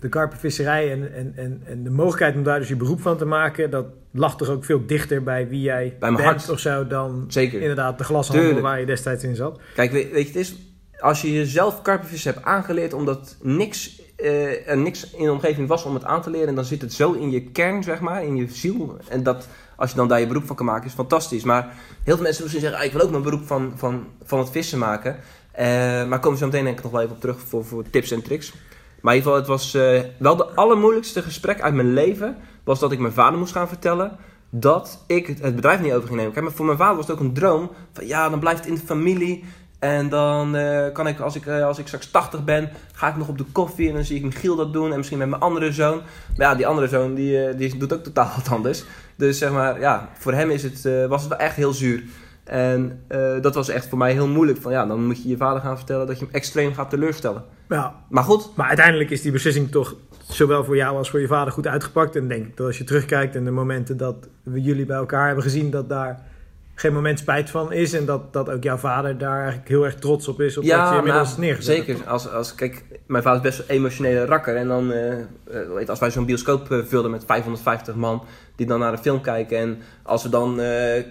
de karpenvisserij en, en, en, en de mogelijkheid om daar dus je beroep van te maken, dat lag toch ook veel dichter bij wie jij Bij mijn bent hart. of zo dan Zeker. inderdaad de glashandel waar je destijds in zat? Kijk, weet, weet je, het is, als je jezelf karpenvissen hebt aangeleerd omdat niks, eh, er niks in de omgeving was om het aan te leren, dan zit het zo in je kern, zeg maar, in je ziel. En dat, als je dan daar je beroep van kan maken, is fantastisch. Maar heel veel mensen misschien zeggen, ah, ik wil ook mijn beroep van, van, van het vissen maken. Eh, maar komen zo meteen denk ik nog wel even op terug voor, voor tips en tricks. Maar in ieder geval, het was eh, wel de allermoeilijkste gesprek uit mijn leven, was dat ik mijn vader moest gaan vertellen dat ik het bedrijf niet over ging nemen. Kijk, maar voor mijn vader was het ook een droom van ja, dan blijft het in de familie. En dan eh, kan ik als, ik, eh, als ik straks 80 ben, ga ik nog op de koffie en dan zie ik Michiel dat doen en misschien met mijn andere zoon. Maar ja, die andere zoon die, eh, die doet ook totaal wat anders. Dus zeg maar, ja, voor hem is het, was het wel echt heel zuur. En dat was echt voor mij heel moeilijk. Van ja, dan moet je je vader gaan vertellen dat je hem extreem gaat teleurstellen. Ja, Maar goed, maar uiteindelijk is die beslissing toch zowel voor jou als voor je vader goed uitgepakt. En ik denk dat als je terugkijkt en de momenten dat we jullie bij elkaar hebben gezien, dat daar geen moment spijt van is. En dat, dat ook jouw vader daar eigenlijk heel erg trots op is. Op wat je inmiddels nou, neergezet hebt. Zeker. Als, als, kijk, mijn vader is best een emotionele rakker. En dan, weet, als wij zo'n bioscoop eh, vulden met 550 man die dan naar de film kijken. En als, we dan,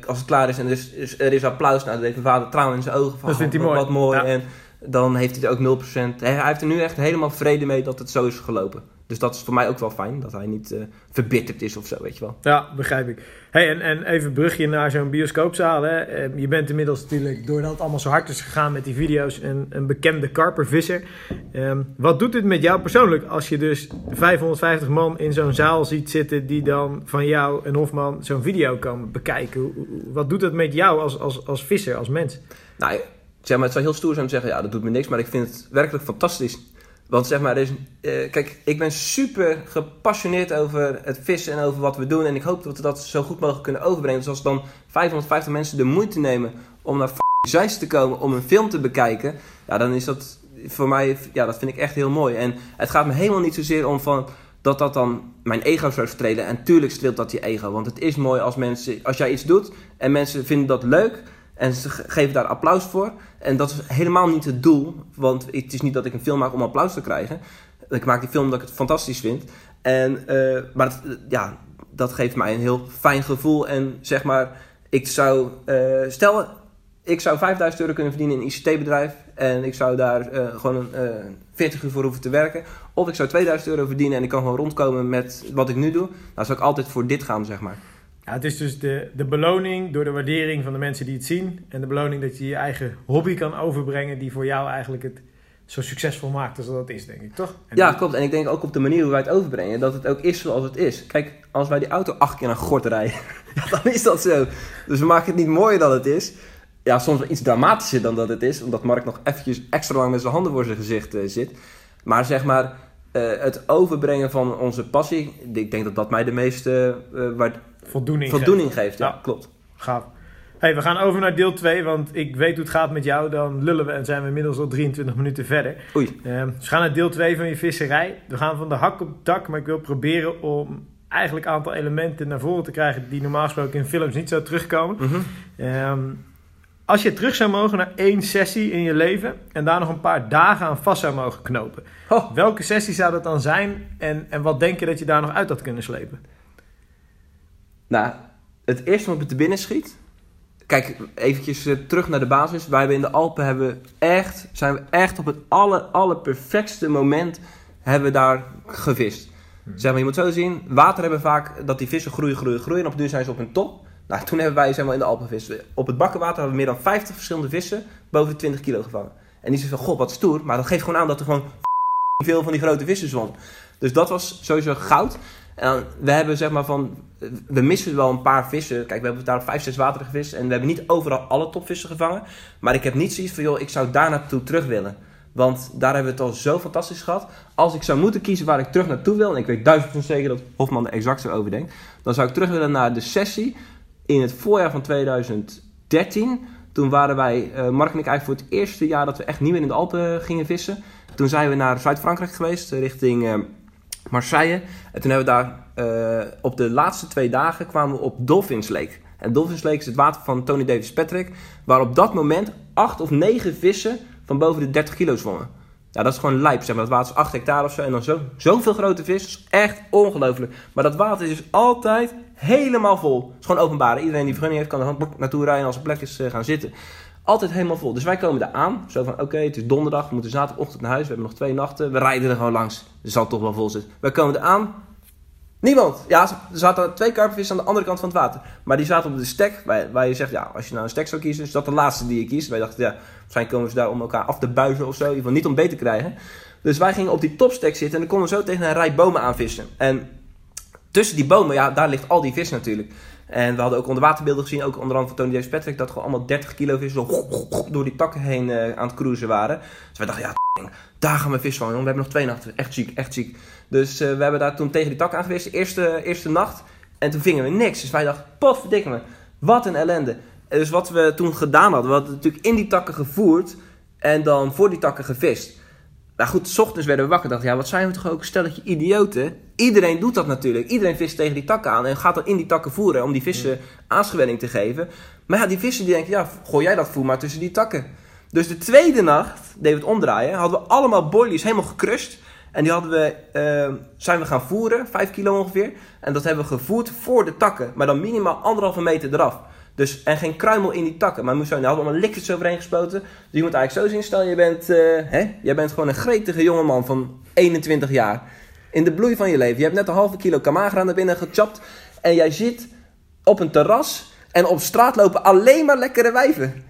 als het klaar is en er is, is- er is applaus, nou, dan heeft mijn vader tranen in zijn ogen. Van, Dat vindt hij mooi. Wat mooi. Ja. En dan heeft hij er ook 0%. Hij, hij heeft er nu echt helemaal vrede mee dat het zo is gelopen. Dus dat is voor mij ook wel fijn. Dat hij niet eh, verbitterd is of zo, weet je wel. Ja, begrijp ik. Hey, en, en even brugje naar zo'n bioscoopzaal. Hè. Eh, Je bent inmiddels natuurlijk, doordat het allemaal zo hard is gegaan met die video's, een, een bekende karpervisser. Ehm, wat doet dit met jou persoonlijk als je dus 550 man in zo'n zaal ziet zitten die dan van jou en Hofman zo'n video kan bekijken? Wat doet het met jou als, als, als visser, als mens? Nou, zeg maar, het zou heel stoer zijn om te zeggen, ja, dat doet me niks. Maar ik vind het werkelijk fantastisch. Want zeg maar, eh, kijk, ik ben super gepassioneerd over het vissen en over wat we doen. En ik hoop dat we dat zo goed mogelijk kunnen overbrengen. Dus als dan 550 mensen de moeite nemen om naar Zeist te komen om een film te bekijken. Ja, dan is dat voor mij, ja, dat vind ik echt heel mooi. En het gaat me helemaal niet zozeer om van dat dat dan mijn ego zou strelen. En tuurlijk streelt dat je ego. Want het is mooi als mensen, als jij iets doet en mensen vinden dat leuk. En ze ge- geven daar applaus voor. En dat is helemaal niet het doel. Want het is niet dat ik een film maak om applaus te krijgen. Ik maak die film omdat ik het fantastisch vind. En, eh, maar eh, ja, dat geeft mij een heel fijn gevoel. En zeg maar, ik zou... eh, stel, ik zou 5000 euro kunnen verdienen in een ICT-bedrijf. En ik zou daar gewoon een, eh 40 uur voor hoeven te werken. Of ik zou 2000 euro verdienen en ik kan gewoon rondkomen met wat ik nu doe. Dan zou ik altijd voor dit gaan, zeg maar. Ja, het is dus de, de beloning door de waardering van de mensen die het zien. En de beloning dat je je eigen hobby kan overbrengen. Die voor jou eigenlijk het zo succesvol maakt als dat het is, denk ik. Toch? En Ja, klopt. En ik denk ook op de manier hoe wij het overbrengen, dat het ook is zoals het is. Kijk, als wij die auto acht keer naar gort rijden, dan is dat zo. Dus we maken het niet mooier dan het is. Ja, soms wel iets dramatischer dan dat het is, omdat Mark nog eventjes extra lang met zijn handen voor zijn gezicht eh, zit. Maar zeg maar, eh, het overbrengen van onze passie, ik denk dat dat mij de meeste eh, waard- voldoening. voldoening geeft. Ja, Ja. klopt. Gaaf. Hey, we gaan over naar deel 2, want ik weet hoe het gaat met jou. Dan lullen we en zijn we inmiddels al 23 minuten verder. Oei. Ehm, dus we gaan naar deel 2 van je visserij. We gaan van de hak op het dak, maar ik wil proberen om eigenlijk een aantal elementen naar voren te krijgen die normaal gesproken in films niet zo terugkomen. Ehm, als je terug zou mogen naar één sessie in je leven en daar nog een paar dagen aan vast zou mogen knopen. Oh. Welke sessie zou dat dan zijn en, en wat denk je dat je daar nog uit had kunnen slepen? Nou, het eerste wat me te binnen schiet. Kijk, eventjes eh, terug naar de basis. Wij hebben in de Alpen hebben echt, zijn we echt op het aller, allerperfectste moment hebben we daar gevist. Zeg maar, je moet zo zien, water hebben vaak dat die vissen groeien, groeien, groeien. En op duur zijn ze op hun top. Nou, toen hebben wij zeg maar, in de Alpen vissen. Op het bakkenwater hebben we meer dan 50 verschillende vissen boven de 20 kilo gevangen. En die zeggen van, god, wat stoer. Maar dat geeft gewoon aan dat er gewoon veel van die grote vissen zwommen. Dus dat was sowieso goud. En we hebben zeg maar van, we missen wel een paar vissen. Kijk, we hebben daar vijf, zes wateren gevist. En we hebben niet overal alle topvissen gevangen. Maar ik heb niet zoiets van, joh, ik zou daar naartoe terug willen. Want daar hebben we het al zo fantastisch gehad. Als ik zou moeten kiezen waar ik terug naartoe wil. En ik weet duizend zeker dat Hofman er exact zo over denkt. Dan zou ik terug willen naar de sessie in het voorjaar van 2013. Toen waren wij, eh, Mark en ik, eigenlijk voor het eerste jaar dat we echt niet meer in de Alpen gingen vissen. Toen zijn we naar Zuid-Frankrijk geweest, eh, richting eh, Marseille. En toen hebben we daar eh, op de laatste twee dagen kwamen we op Dolphins Lake. En Dolphins Lake is het water van Tony Davis Patrick. Waar op dat moment acht of negen vissen van boven de 30 kilo zwommen. Ja, dat is gewoon lijp, zeg maar. Dat water is 8 hectare of zo. En dan zo, zoveel grote vis. Dat is echt ongelooflijk. Maar dat water is dus altijd helemaal vol. Het is gewoon openbaar. Iedereen die vergunning heeft kan er gewoon naartoe rijden als er plek is eh, gaan zitten. Altijd helemaal vol. Dus wij komen daar aan. Zo van, oké, het is donderdag. We moeten zaterdagochtend naar huis. We hebben nog twee nachten. We rijden er gewoon langs. Er zal toch wel vol zitten. Wij komen er aan. Niemand. Ja, er zaten twee karpenvissen aan de andere kant van het water. Maar die zaten op de stek. Waar, waar je zegt, ja, als je nou een stek zou kiezen, is dat de laatste die je kiest. Wij dachten, ja, waarschijnlijk komen ze daar om elkaar af te buizen of zo. In ieder geval niet om beter te krijgen. Dus wij gingen op die topstek zitten en dan konden we zo tegen een rij bomen aanvissen. En tussen die bomen, ja, daar ligt al die vis natuurlijk. En we hadden ook onderwaterbeelden gezien, ook onder andere van Tony Davis Patrick, dat gewoon allemaal 30 kilo zo door die takken heen eh, aan het cruisen waren. Dus wij dachten, ja, daar gaan we vis van, jongen. We hebben nog twee nachten. Echt ziek, echt ziek. Dus eh, we hebben daar toen tegen die tak aangewist, de eerste, eerste nacht. En toen vingen we niks. Dus wij dachten, potverdikke me, wat een ellende. En dus wat we toen gedaan hadden, we hadden natuurlijk in die takken gevoerd en dan voor die takken gevist. Nou goed, s ochtends werden we wakker. Dachten, ja, wat zijn we toch ook een stelletje idioten. Iedereen doet dat natuurlijk. Iedereen vist tegen die takken aan en gaat dan in die takken voeren om die vissen aansgewenning te geven. Maar ja, die vissen die denken, ja, gooi jij dat voer maar tussen die takken. Dus de tweede nacht, deden we het omdraaien, hadden we allemaal boilies helemaal gecrushed. En die hadden we, eh, zijn we gaan voeren, 5 kilo ongeveer. En dat hebben we gevoerd voor de takken, maar dan minimaal anderhalve meter eraf. Dus, en geen kruimel in die takken. Maar hadden we allemaal liquids overheen gespoten. Dus je moet eigenlijk zo zien, stel je bent, eh, hè, jij bent gewoon een gretige jongeman van 21 jaar. In de bloei van je leven. Je hebt net een halve kilo kamagra naar binnen gechapt. En jij zit op een terras en op straat lopen alleen maar lekkere wijven.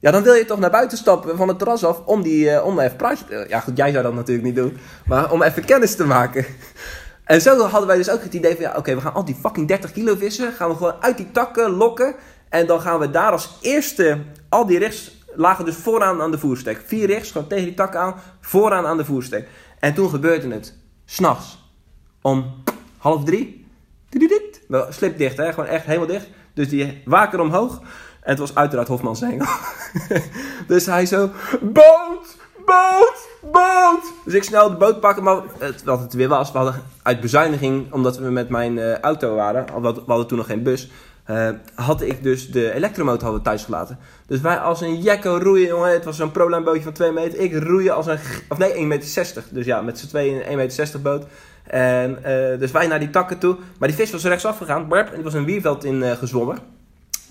Ja, dan wil je toch naar buiten stappen van het terras af om, die, eh, om even praatje te... Ja goed, jij zou dat natuurlijk niet doen. Maar om even kennis te maken. En zo hadden wij dus ook het idee van... Ja, oké, we gaan al die fucking 30 kilo vissen. Gaan we gewoon uit die takken lokken. En dan gaan we daar als eerste... Al die rigs lagen dus vooraan aan de voerstek. Vier rigs, gewoon tegen die takken aan. Vooraan aan de voerstek. En toen gebeurde het. S'nachts. Om half drie. Wel, Slip dicht, hè. Gewoon echt helemaal dicht. Dus die waker omhoog. En het was uiteraard Hofmans engel. dus hij zo... Boot! Boot! Boot! Dus ik snel de boot pakken. Maar het, wat het weer was... We hadden uit bezuiniging... Omdat we met mijn eh, auto waren... We we hadden toen nog geen bus... eh, had ik dus de elektromotor hadden thuis gelaten. Dus wij als een jekko roeien, jongen. Het was zo'n Proline bootje van 2 meter. Ik roeien als een... Of nee, 1,60 meter. Dus ja, met z'n tweeën een 1,60 meter boot. En eh, dus wij naar die takken toe. Maar die vis was rechtsaf gegaan. Barp, en die was een wierveld in eh, gezwommen.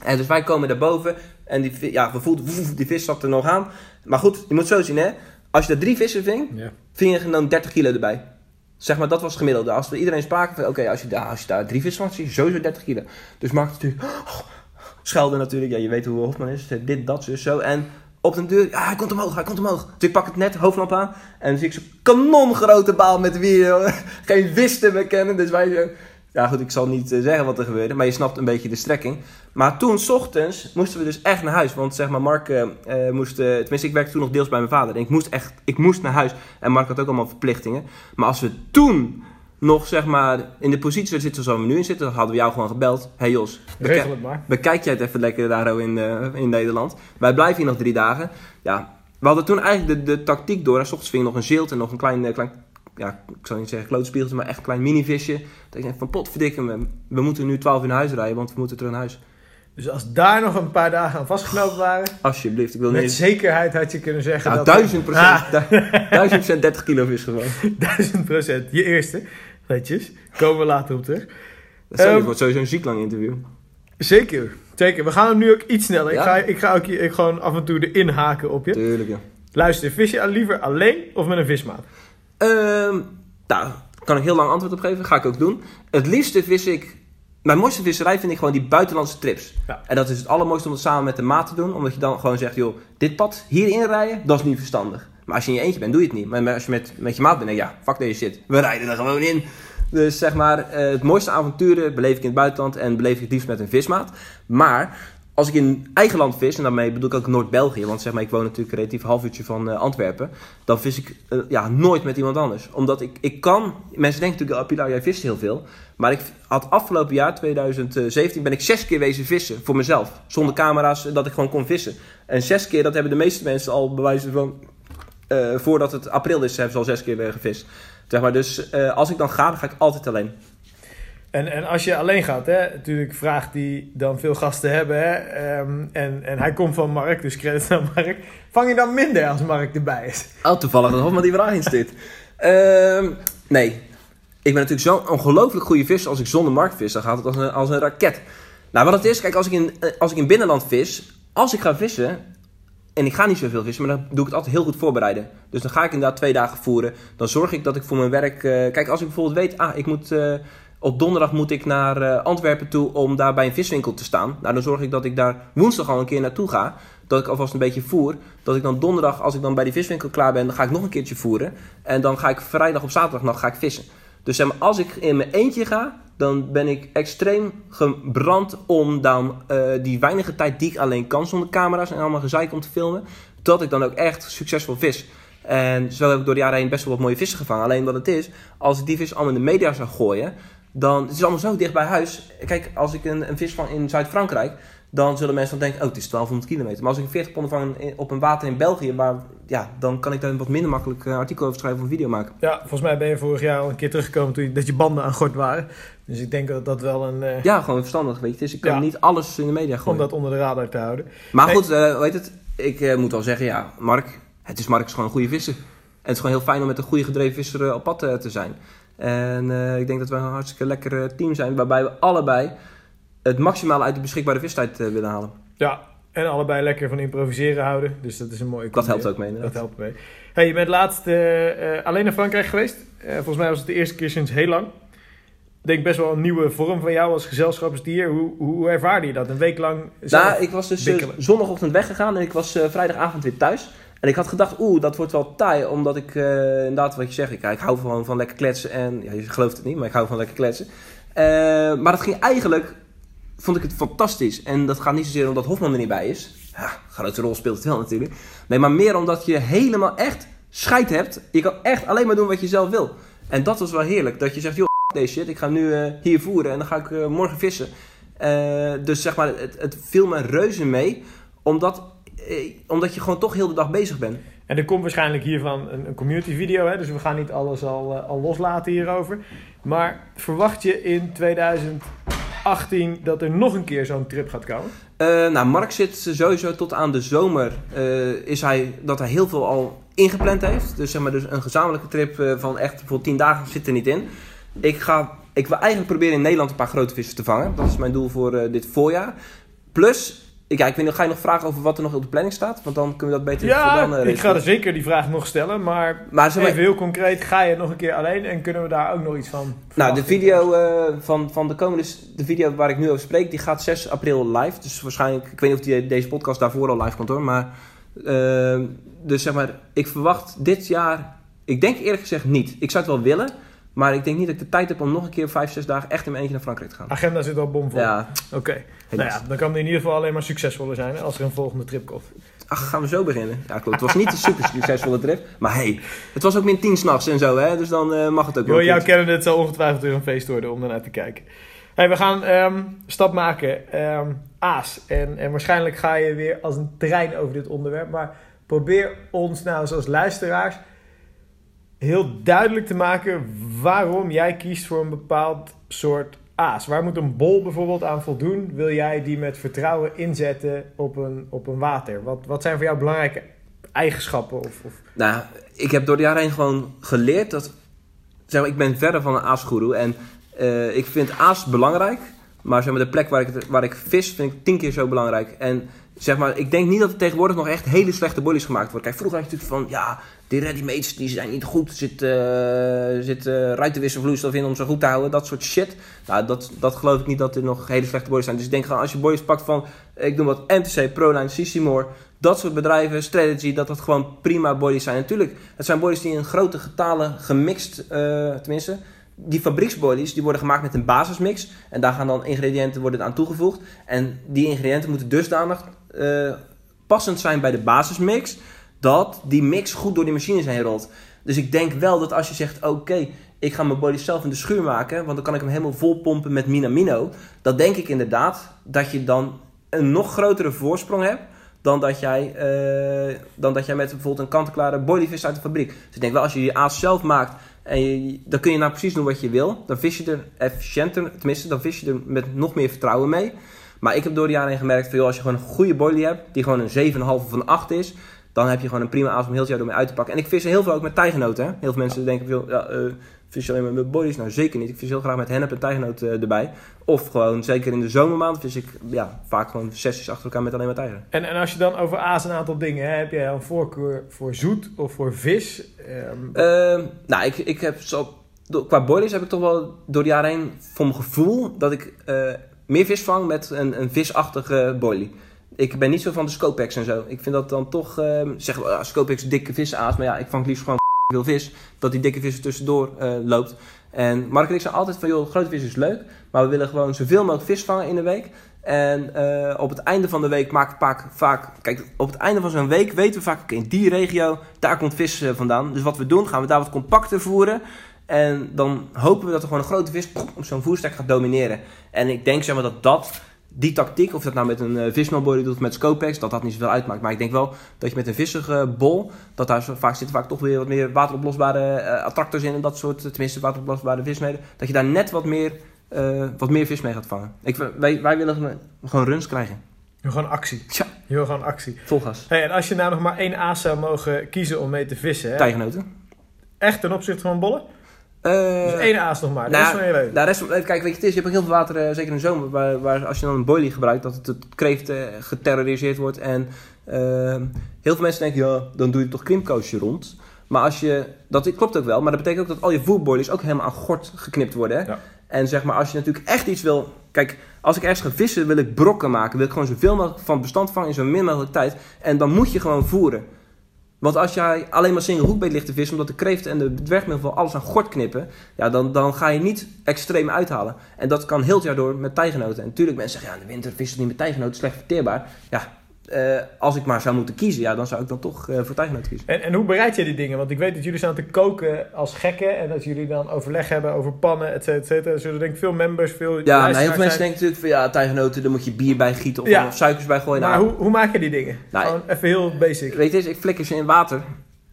En dus wij komen daarboven. En die, ja, we voelden, woef, die vis zat er nog aan. Maar goed, je moet zo zien hè. Als je er drie vissen ving, Ja. ving je dan 30 kilo erbij. Zeg maar, dat was het gemiddelde. Als we iedereen spraken van, oké, als, je daar- als je daar drie vissen vangt, zie je sowieso 30 kilo. Dus Mark natuurlijk, schelde natuurlijk, ja, je weet hoe Hofman is, dit, dat, zo, zo. En op den deur, ja, hij komt omhoog, hij komt omhoog. Dus ik pak het net, hoofdlamp aan, en dan zie ik zo'n kanongrote baal met jongen. Geen vis te bekennen, dus wij zo... Ja goed, ik zal niet eh, zeggen wat er gebeurde, maar je snapt een beetje de strekking. Maar toen, s ochtends, moesten we dus echt naar huis. Want zeg maar, Mark eh, moest, tenminste ik werkte toen nog deels bij mijn vader. En ik moest echt, ik moest naar huis. En Mark had ook allemaal verplichtingen. Maar als we toen nog zeg maar in de positie zitten zoals we nu in zitten, dan hadden we jou gewoon gebeld. Hey Jos, beke- Regel het maar. bekijk jij het even lekker daar in, in Nederland. Wij blijven hier nog drie dagen. Ja, we hadden toen eigenlijk de, de tactiek door. En s ochtends ving nog een zilt en nog een klein, klein ja, ik zou niet zeggen klootspiegeltje, maar echt een klein minivisje. Dat ik denk van potverdikke, we, we moeten nu 12 uur naar huis rijden, want we moeten terug naar huis. Dus als daar nog een paar dagen aan vastgeknopen waren, Alsjeblieft, ik wil met niet... zekerheid had je kunnen zeggen Ja, dat... duizend procent, Ah, du- duizend procent 30 kilo vis gewoon. duizend procent. Je eerste, netjes. Komen we later op terug. Dat is wordt sowieso een ziek lang interview. Zeker, zeker. We gaan hem nu ook iets sneller. Ik ga, ik ga ook ik gewoon af en toe erin haken op je. Tuurlijk, ja. Luister, vis je liever alleen of met een vismaat? Ehm, nou, kan ik heel lang antwoord op geven. Ga ik ook doen. Het liefste vis ik... Mijn mooiste visserij vind ik gewoon die buitenlandse trips. Ja. En dat is het allermooiste om het samen met de maat te doen. Omdat je dan gewoon zegt, joh, dit pad hierin rijden, dat is niet verstandig. Maar als je in je eentje bent, doe je het niet. Maar als je met, met je maat bent, denk je, ja, fuck deze shit. We rijden er gewoon in. Dus zeg maar, eh, het mooiste avonturen beleef ik in het buitenland en beleef ik het liefst met een vismaat. Maar als ik in eigen land vis, en daarmee bedoel ik ook Noord-België, want zeg maar, ik woon natuurlijk relatief half uurtje van eh, Antwerpen, dan vis ik eh, ja, nooit met iemand anders. Omdat ik, ik kan, mensen denken natuurlijk, oh, Pilar, jij vist heel veel. Maar ik had afgelopen jaar, 2017, ben ik zes keer wezen vissen voor mezelf. Zonder camera's, dat ik gewoon kon vissen. En zes keer, dat hebben de meeste mensen al bewijzen van, eh, voordat het april is, hebben ze al zes keer weer gevist. Zeg maar, dus eh, als ik dan ga, dan ga ik altijd alleen. En, en als je alleen gaat, hè, natuurlijk vraagt die dan veel gasten hebben. Hè, ehm, en, en hij komt van Mark, dus credits aan Mark. Vang je dan minder als Mark erbij is? Oh, toevallig dat Hofman die vraag instuurt. Ehm nee. Ik ben natuurlijk zo'n ongelooflijk goede visser. Als ik zonder markt vis, dan gaat het als een, als een raket. Nou, wat het is, kijk, als ik, in, eh, als ik in binnenland vis, als ik ga vissen, en ik ga niet zoveel vissen, maar dan doe ik het altijd heel goed voorbereiden. Dus dan ga ik inderdaad twee dagen voeren. Dan zorg ik dat ik voor mijn werk... eh, kijk, als ik bijvoorbeeld weet, ah, ik moet... eh, op donderdag moet ik naar eh, Antwerpen toe om daar bij een viswinkel te staan. Nou, dan zorg ik dat ik daar woensdag al een keer naartoe ga. Dat ik alvast een beetje voer. Dat ik dan donderdag, als ik dan bij die viswinkel klaar ben, dan ga ik nog een keertje voeren. En dan ga ik vrijdag of zaterdagnacht ga ik vissen. Dus als ik in mijn eentje ga, dan ben ik extreem gebrand om dan eh, die weinige tijd die ik alleen kan zonder camera's en allemaal gezeik om te filmen, dat ik dan ook echt succesvol vis. En zo heb ik door de jaren heen best wel wat mooie vissen gevangen. Alleen wat het is, als ik die vis allemaal in de media zou gooien, dan het is allemaal zo dicht bij huis. Kijk, als ik een, een vis vang in Zuid-Frankrijk, dan zullen mensen dan denken, oh, het is 1200 kilometer. Maar als ik een 40 pond vang op een water in België, waar, ja, dan kan ik daar wat minder makkelijk een artikel over schrijven of een video maken. Ja, volgens mij ben je vorig jaar al een keer teruggekomen toen je, dat je banden aan gort waren. Dus ik denk dat dat wel een... eh, Ja, gewoon verstandig, weet je. Dus ik kan Ja. niet alles in de media om gooien. dat onder de radar te houden. Maar goed, eh weet het, ik eh, moet wel zeggen, ja, Mark, het is Mark is gewoon een goede visser. En het is gewoon heel fijn om met een goede gedreven visser eh, op pad eh, te zijn. En eh, ik denk dat we een hartstikke lekker eh, team zijn, waarbij we allebei het maximale uit de beschikbare vistijd eh, willen halen. Ja, en allebei lekker van improviseren houden. Dus dat is een mooie Dat helpt ook mee, inderdaad. Dat helpt mee. Hey, je bent laatst alleen naar Frankrijk geweest. Volgens mij was het de eerste keer sinds heel lang. Ik denk best wel een nieuwe vorm van jou als gezelschapsdier. Hoe, hoe ervaarde je dat? Een week lang? Nou, ik was dus zondagochtend weggegaan en ik was vrijdagavond weer thuis. En ik had gedacht, oeh, dat wordt wel taai, omdat ik eh, inderdaad wat je zegt, ik, ik hou gewoon van lekker kletsen en, ja, je gelooft het niet, maar ik hou van lekker kletsen. Eh, maar dat ging eigenlijk, vond ik het fantastisch. En dat gaat niet zozeer omdat Hofman er niet bij is. Ja, grote rol speelt het wel natuurlijk. Nee, maar meer omdat je helemaal echt scheid hebt. Je kan echt alleen maar doen wat je zelf wil. En dat was wel heerlijk, dat je zegt, joh, deze shit, ik ga nu eh, hier voeren en dan ga ik morgen vissen. Dus zeg maar, het, het viel me reuze mee, omdat, omdat je gewoon toch heel de dag bezig bent. En er komt waarschijnlijk hiervan een, een community video. Hè? Dus we gaan niet alles al, eh, al loslaten hierover. Maar verwacht je in 2018 dat er nog een keer zo'n trip gaat komen? Eh, nou, Mark zit sowieso tot aan de zomer. eh, is hij, dat hij heel veel al ingepland heeft. Dus zeg maar, dus een gezamenlijke trip eh, van echt bijvoorbeeld 10 dagen zit er niet in. Ik, ga, ik wil eigenlijk proberen in Nederland een paar grote vissen te vangen. Dat is mijn doel voor eh, dit voorjaar. Plus, ik, ja, ik weet ga je nog vragen over wat er nog op de planning staat? Want dan kunnen we dat beter dan, Ja, eh, ik ga er zeker die vraag nog stellen. Maar Maar zeg maar, even heel concreet, ga je nog een keer alleen en kunnen we daar ook nog iets van Nou, de video eh, van, van de komende, de video waar ik nu over spreek, die gaat 6 april live. Dus waarschijnlijk, ik weet niet of die, deze podcast daarvoor al live komt hoor. Maar, eh, dus zeg maar, ik verwacht dit jaar, ik denk eerlijk gezegd niet. Ik zou het wel willen, maar ik denk niet dat ik de tijd heb om nog een keer 5, 6 dagen echt in mijn eentje naar Frankrijk te gaan. Agenda zit al bomvol. Ja, Oké. Nou ja, dan kan het in ieder geval alleen maar succesvoller zijn als er een volgende trip komt. Ach, gaan we zo beginnen? Ja, klopt. Het was niet een super succesvolle trip. Maar hey, het was ook min 10 s'nachts en zo, hè. Dus dan eh, mag het ook wel. Jouw kennen het zal ongetwijfeld weer een feest worden om ernaar te kijken. Hey, we gaan ehm stap maken. Ehm, Aas. En, en waarschijnlijk ga je weer als een trein over dit onderwerp. Maar probeer ons nou eens als luisteraars heel duidelijk te maken waarom jij kiest voor een bepaald soort aas. Waar moet een bol bijvoorbeeld aan voldoen? Wil jij die met vertrouwen inzetten op een, op een water? Wat, wat zijn voor jou belangrijke eigenschappen? Of, of... Nou, ik heb door de jaren heen gewoon geleerd dat... Zeg maar, ik ben verder van een aasgoeroe en eh, ik vind aas belangrijk. Maar zeg maar, de plek waar ik, waar ik vis vind ik tien keer zo belangrijk. En zeg maar, ik denk niet dat er tegenwoordig nog echt hele slechte bollies gemaakt worden. Kijk, vroeger had je natuurlijk van, ja, die ready-mates die zijn niet goed. Zit, eh zit eh, ruitenwisselvloeistof in om ze goed te houden. Dat soort shit. Nou, dat, dat geloof ik niet dat er nog hele slechte bollies zijn. Dus ik denk gewoon, als je bollies pakt van, ik noem wat NTC, Proline, Sissimore... Dat soort bedrijven, Strategy, dat dat gewoon prima bodies zijn. Natuurlijk, het zijn bodies die in grote getalen gemixt, eh, tenminste. Die fabrieksbodies die worden gemaakt met een basismix. En daar gaan dan ingrediënten worden aan toegevoegd. En die ingrediënten moeten dusdanig passend zijn bij de basismix. Dat die mix goed door die machines heen rolt. Dus ik denk wel dat als je zegt, oké, ik ga mijn body zelf in de schuur maken. Want dan kan ik hem helemaal vol pompen met Minamino. Dan denk ik inderdaad dat je dan een nog grotere voorsprong hebt dan dat jij, eh, dan dat jij met bijvoorbeeld een kant-en-klare uit de fabriek. Dus ik denk wel, als je je aas zelf maakt, en dan kun je nou precies doen wat je wil. Dan vis je er efficiënter, tenminste, dan vis je er met nog meer vertrouwen mee. Maar ik heb door de jaren heen gemerkt, van, als je gewoon een goede body hebt, die gewoon een 7,5 of een 8 is, dan heb je gewoon een prima aas om heel het jaar door mee uit te pakken. En ik vis heel veel ook met tijgenoten. Hè? Heel veel mensen denken, joh, ja, eh, vis je alleen maar met bodies? Nou, zeker niet. Ik vis heel graag met hennep en tijgenoot eh, erbij. Of gewoon, zeker in de zomermaand, vis ik ja, vaak gewoon sessies achter elkaar met alleen maar tijger. En, en als je dan over aas een aantal dingen hebt, heb jij een voorkeur voor zoet of voor vis? Ehm, Ehm, nou, ik, ik heb zo, qua boilies heb ik toch wel door de jaren heen voor mijn gevoel dat ik eh, meer vis vang met een, een visachtige boilie. Ik ben niet zo van de Scopex en zo. Ik vind dat dan toch, we, ah, Scopex dikke visaas. Maar ja, ik vang het liefst gewoon veel vis. Dat die dikke vis er tussendoor eh, loopt. En Mark en ik zijn altijd van, joh, grote vis is leuk. Maar we willen gewoon zoveel mogelijk vis vangen in de week. En eh, op het einde van de week maak ik vaak, vaak... Kijk, op het einde van zo'n week weten we vaak... in die regio, daar komt vis eh, vandaan. Dus wat we doen, gaan we daar wat compacter voeren. En dan hopen we dat er gewoon een grote vis op zo'n voerstek gaat domineren. En ik denk zeg maar dat dat... Die tactiek, of dat nou met een uh, vismelbody doet of met Scopex, dat dat niet zoveel uitmaakt. Maar ik denk wel dat je met een vissige bol, dat daar zo vaak zitten vaak toch weer wat meer wateroplosbare eh, attractors in en dat soort, tenminste wateroplosbare vismeden. Dat je daar net wat meer, eh, wat meer vis mee gaat vangen. Ik, wij, wij willen gewoon- runs krijgen. je wil gewoon actie. Tja. Je wil gewoon actie. Vol gas. Hey, en als je nou nog maar één aas zou mogen kiezen om mee te vissen, hè? Tijgenoten. echt ten opzichte van bollen? Eh, Dus één aas nog maar, de nou, rest van je leven. Nou, rest, van- kijk, weet je, het is, je hebt ook heel veel water, eh, zeker in de zomer, waar, waar als je dan een boilie gebruikt, dat het, het kreeft eh, geterroriseerd wordt. En eh, heel veel mensen denken, ja, dan doe je toch krimpkoosje rond. Maar als je, dat klopt ook wel, maar dat betekent ook dat al je voerboilies ook helemaal aan gort geknipt worden. Hè? Ja. En zeg maar, als je natuurlijk echt iets wil... Kijk, als ik ergens ga vissen, wil ik brokken maken. Wil ik gewoon zoveel mogelijk van het bestand vangen in zo min mogelijk tijd. En dan moet je gewoon voeren. Want als jij alleen maar single hoekbeet ligt te vissen, omdat de kreeft en de dwergmiddel alles aan gort knippen, ja, dan, dan ga je niet extreem uithalen. En dat kan heel het jaar door met tijgenoten. En natuurlijk, mensen zeggen, ja, in de winter vissen niet met tijgenoten, slecht verteerbaar. Ja, eh, als ik maar zou moeten kiezen, ja, dan zou ik dan toch eh, voor tijgenoten kiezen. En, en hoe bereid je die dingen? Want ik weet dat jullie staan te koken als gekken en dat jullie dan overleg hebben over pannen, et cetera, et cetera. Er zullen denk ik veel members, veel Ja, nou, heel veel mensen zijn. denken natuurlijk van, ja, tijgenoten, daar moet je bier bij gieten of, Ja. of suikers bij gooien. Maar Nou, hoe, hoe maak je die dingen? Nou, Gewoon even heel basic. Weet je, ik flikker ze in water.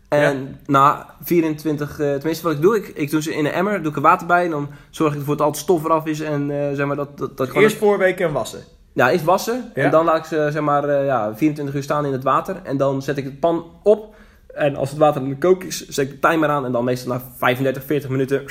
En na 24, eh, tenminste wat ik doe, ik, ik doe ze in een emmer, doe ik er water bij. En dan zorg ik ervoor dat al het stof eraf is. En zeg maar dat, dat, dat gewoon- Eerst voorweken en wassen. Ja, eerst wassen. Ja. En dan laat ik ze zeg maar, eh, ja, 24 uur staan in het water. En dan zet ik de pan op. En als het water in de kook is, zet ik de timer aan. En dan meestal na 35, 40 minuten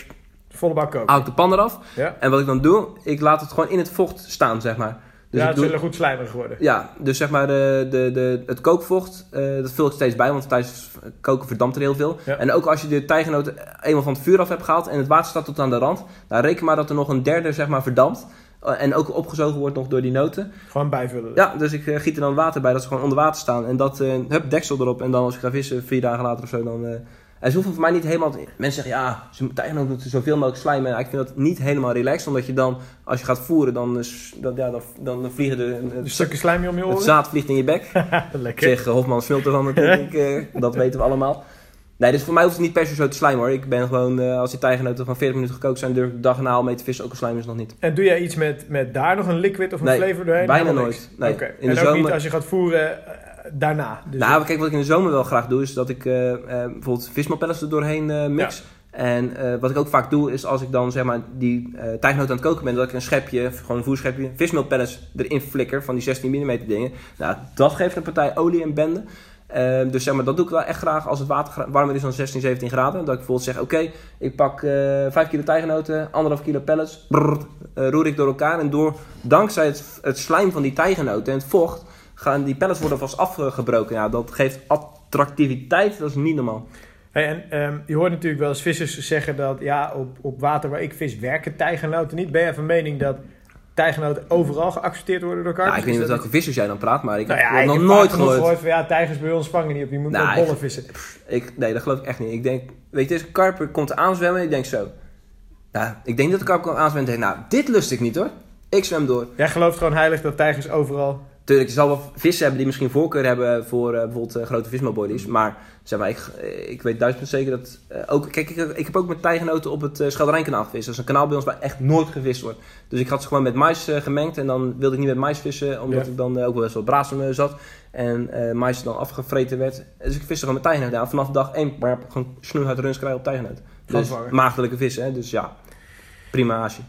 Volle bak koken. haal ik de pan eraf. Ja, En wat ik dan doe, ik laat het gewoon in het vocht staan, zeg maar. Dus ja het doe, zullen goed slijmerig worden. ja, dus zeg maar de, de, de, het kookvocht, eh, dat vul ik steeds bij, want tijdens koken verdampt er heel veel. Ja. En ook als je de tijgenoten eenmaal van het vuur af hebt gehaald en het water staat tot aan de rand, dan reken maar dat er nog een derde zeg maar verdampt. Eh, en ook opgezogen wordt nog door die noten. Gewoon bijvullen. Ja, dus ik eh, giet er dan water bij, dat ze gewoon onder water staan. En dat, eh hup, deksel erop. En dan als ik ga vissen, vier dagen later of zo, dan... en ze hoeven voor mij niet helemaal... Mensen zeggen, ja, ze tijgenoten moeten zoveel mogelijk slijmen. Ja, ik vind dat niet helemaal relaxed, omdat je dan, als je gaat voeren, dan, dan, ja, dan, dan vliegen de... Een Het, stukje slijm om je het oren. zaad vliegt in je bek. Lekker. Zeg, Hofman smult ervan natuurlijk, dat weten we allemaal. Nee, dus voor mij hoeft het niet per se zo te slijmen hoor. Ik ben gewoon, eh, als die tijgenoten van 40 minuten gekookt zijn, durf ik de dag erna al mee te vissen. Ook al slijmen is nog niet. En doe jij iets met, met daar nog een liquid of een Nee, flavor doorheen? bijna nooit. Nee, Oké. in de En ook niet zomer- als je gaat voeren eh, daarna. Dus nou, kijk, wat ik in de zomer wel graag doe, is dat ik eh, bijvoorbeeld vismeelpellets er doorheen mix. En wat ik ook vaak doe, is als ik dan zeg maar die tijgenoot aan het koken ben, dat ik een schepje, gewoon een voerschepje, vismeelpellets erin flikker van die 16 mm dingen. Nou, dat geeft een partij olie en bende. Eh, dus zeg maar, dat doe ik wel echt graag als het water warmer is dan 16, 17 graden. Dat ik bijvoorbeeld zeg, oké, ik pak eh 5 kilo tijgenoten, 1,5 kilo pellets, eh, roer ik door elkaar. En door, dankzij het, het slijm van die tijgenoten en het vocht, gaan die pellets worden vast afgebroken. Ja, dat geeft attractiviteit, dat is niet normaal. En ehm, je hoort natuurlijk wel eens vissers zeggen dat ja, op, op water waar ik vis werken tijgernoten niet. Ben je van mening dat tijgernoten overal geaccepteerd worden door Ja, karpers? ik weet niet met welke vissers jij dan praat, maar ik Nou heb ja, ik nog heb nooit gehoord. van ja, tijgers bij ons vangen niet op, je moet Nou, met bollen vissen. Ik, nee, dat geloof ik echt niet. Ik denk, weet je, deze karper komt aanzwemmen en ik denk zo. Nou, ik denk dat de karper komt aanzwemmen en denkt, nou, dit lust ik niet hoor. Ik zwem door. Jij gelooft gewoon heilig dat tijgers overal... Tuurlijk, je zal wel vissen hebben die misschien voorkeur hebben voor eh, bijvoorbeeld eh, grote vismeelbodies. Maar zeg maar, ik, eh, ik weet duizend zeker dat ook... Kijk, ik, ik heb ook met tijgenoten op het uh, gevist. Dat is een kanaal bij ons waar echt nooit gevist wordt. Dus ik had ze gewoon met mais gemengd en dan wilde ik niet met mais vissen. Omdat Ja. ik dan ook wel eens wat in me zat. En eh mais dan afgevreten werd. Dus ik viste gewoon met tijgenoot. Ja, vanaf dag één maar gewoon snoeihard runs krijgen op tijgenoot. Dus maagdelijke vissen, hè. Dus ja, prima haasje.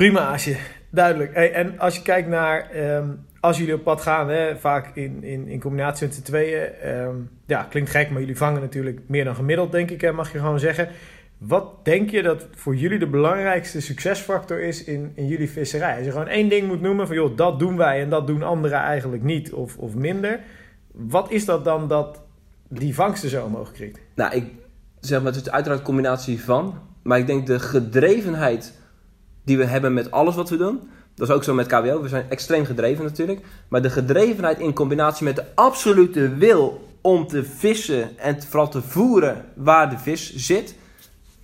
Prima, Asje. Duidelijk. Hey, en als je kijkt naar, ehm, als jullie op pad gaan, hè, vaak in, in, in combinatie met z'n tweeën. ehm, ja, klinkt gek, maar jullie vangen natuurlijk meer dan gemiddeld, denk ik, hè, mag je gewoon zeggen. Wat denk je dat voor jullie de belangrijkste succesfactor is in, in jullie visserij? Als je gewoon één ding moet noemen van, joh, dat doen wij en dat doen anderen eigenlijk niet of, of minder. Wat is dat dan dat die vangsten zo omhoog krijgt? Nou, ik zeg maar, het is uiteraard een combinatie van. Maar ik denk de gedrevenheid die we hebben met alles wat we doen. Dat is ook zo met KWO. We zijn extreem gedreven natuurlijk. Maar de gedrevenheid in combinatie met de absolute wil om te vissen en vooral te voeren waar de vis zit.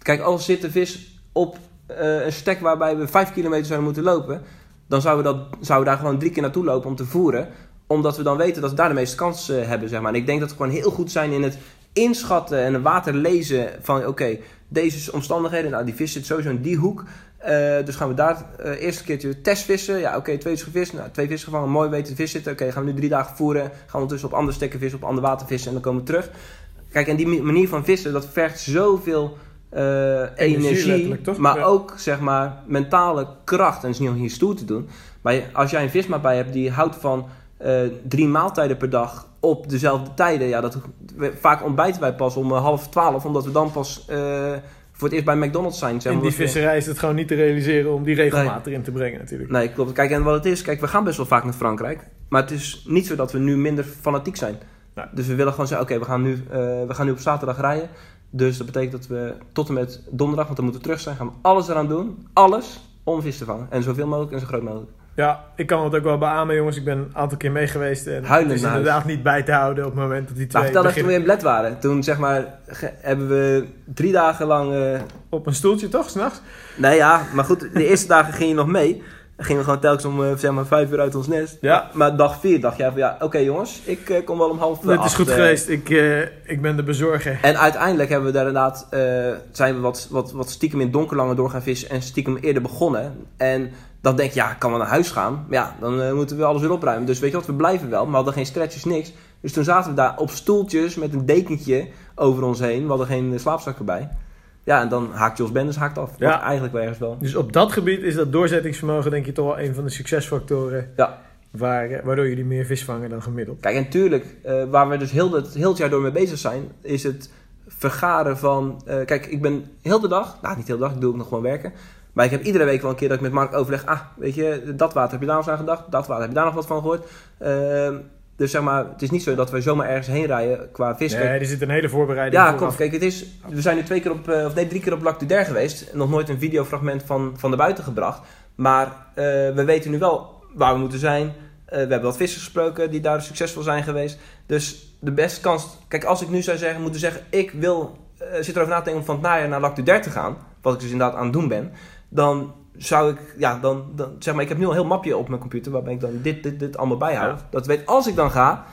Kijk, als zit de vis op eh, een stek waarbij we 5 kilometer zouden moeten lopen, dan zouden we, dat, daar gewoon drie keer naartoe lopen om te voeren. Omdat we dan weten dat we daar de meeste kans eh, hebben, zeg maar. En ik denk dat we gewoon heel goed zijn in het inschatten en het water lezen van, oké, deze omstandigheden, nou die vis zit sowieso in die hoek. Eh, dus gaan we daar eh eerst een keertje testvissen. Ja, oké, twee is gevist. Nou, twee vissen gevangen, mooi weten de vis zitten. Oké, gaan we nu drie dagen voeren. Gaan we ondertussen op andere stekken vissen, op ander water vissen en dan komen we terug. Kijk, en die ma- manier van vissen, dat vergt zoveel eh, energie, toch? maar Ja. ook zeg maar mentale kracht. En het is niet om hier stoer te doen. Maar als jij een vismaat bij hebt die houdt van drie maaltijden per dag op dezelfde tijden. Ja, dat, we- vaak ontbijten wij pas om eh, half twaalf, omdat we dan pas eh, voor het eerst bij McDonald's zijn. Zeg In die visserij is het gewoon niet te realiseren om die regelmaat erin te brengen natuurlijk. Nee, klopt. Kijk, en wat het is, kijk, we gaan best wel vaak naar Frankrijk. Maar het is niet zo dat we nu minder fanatiek zijn. Nee. Dus we willen gewoon zeggen, oké, we gaan nu, eh, we gaan nu op zaterdag rijden. Dus dat betekent dat we tot en met donderdag, want dan moeten we terug zijn, gaan we alles eraan doen. Alles om vis te vangen. En zoveel mogelijk en zo groot mogelijk. Ja, ik kan het ook wel beamen, jongens. Ik ben een aantal keer mee geweest. En Huilend het is naar huis. inderdaad niet bij te houden op het moment dat die twee Nou, vertel even toen we beginnen. in Bled waren. Toen, zeg maar, hebben we drie dagen lang... eh, op een stoeltje, toch? S'nachts? nee, ja, maar goed, de eerste dagen ging je nog mee. Dan gingen we gewoon telkens om, eh, zeg maar, vijf uur uit ons nest. Ja. Maar dag vier dacht jij van, ja, oké jongens, ik eh, kom wel om half Het is goed geweest. Ik, ik ben de bezorger. En uiteindelijk hebben we daar inderdaad, zijn we wat, wat, wat stiekem in donkerlangen door gaan vissen en stiekem eerder begonnen. En dan denk je, ja, kan wel naar huis gaan. Maar ja, dan eh, moeten we alles weer opruimen. Dus weet je wat, we blijven wel. Maar we hadden geen stretches, niks. Dus toen zaten we daar op stoeltjes met een dekentje over ons heen. We hadden geen slaapzak erbij. Ja, en dan haakt Jos Benders haakt af. Ja. Eigenlijk wel ergens wel. Dus op dat gebied is dat doorzettingsvermogen denk je toch wel een van de succesfactoren Ja. waar, eh, waardoor jullie meer vis vangen dan gemiddeld. Kijk, en natuurlijk, eh, waar we dus heel het, heel het jaar door mee bezig zijn, is het vergaren van... eh, kijk, ik ben heel de dag, nou niet heel de dag, ik doe ook nog gewoon werken. Maar ik heb iedere week wel een keer dat ik met Mark overleg... Ah, weet je, dat water heb je daar nog eens aan gedacht? Dat water heb je daar nog wat van gehoord? Ehm, dus zeg maar, het is niet zo dat we zomaar ergens heen rijden qua vis. Kijk, Nee, er zit een hele voorbereiding ja, klopt. Kijk, het is, we zijn nu twee keer op, eh, of nee, drie keer op Lac du Der geweest. Nog nooit een videofragment van, van de buiten gebracht. Maar eh, we weten nu wel waar we moeten zijn. Eh, we hebben wat vissers gesproken die daar succesvol zijn geweest. Dus de beste kans... Kijk, als ik nu zou zeggen, moeten zeggen... Ik wil, eh, zit erover na te denken om van het najaar naar Lac du Der te gaan. Wat ik dus inderdaad aan het doen ben. Dan zou ik... Ja, dan, dan zeg maar... Ik heb nu al een heel mapje op mijn computer... waarbij ik dan dit, dit, dit allemaal bijhoud. Dat weet, als ik dan ga...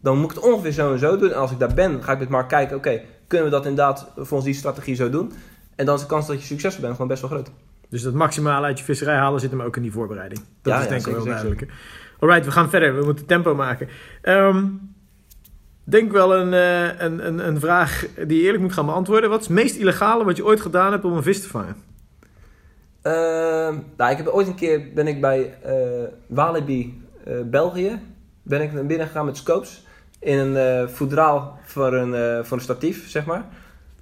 Dan moet ik het ongeveer zo en zo doen. En als ik daar ben, ga ik met Mark kijken... Oké, kunnen we dat inderdaad volgens die strategie zo doen? En dan is de kans dat je succesvol bent gewoon best wel groot. Dus dat maximale uit je visserij halen zit hem ook in die voorbereiding. Dat Ja, is ja, denk ik wel duidelijk. Alright, we gaan verder. We moeten tempo maken. Ehm, denk wel een, eh, een, een, een vraag die je eerlijk moet gaan beantwoorden. Wat is het meest illegale wat je ooit gedaan hebt om een vis te vangen? Ehm, nou, ik heb ooit een keer ben ik bij eh Walibi eh, België ben ik naar binnen gegaan met scopes in een eh voedraal voor een, voor een statief, zeg maar.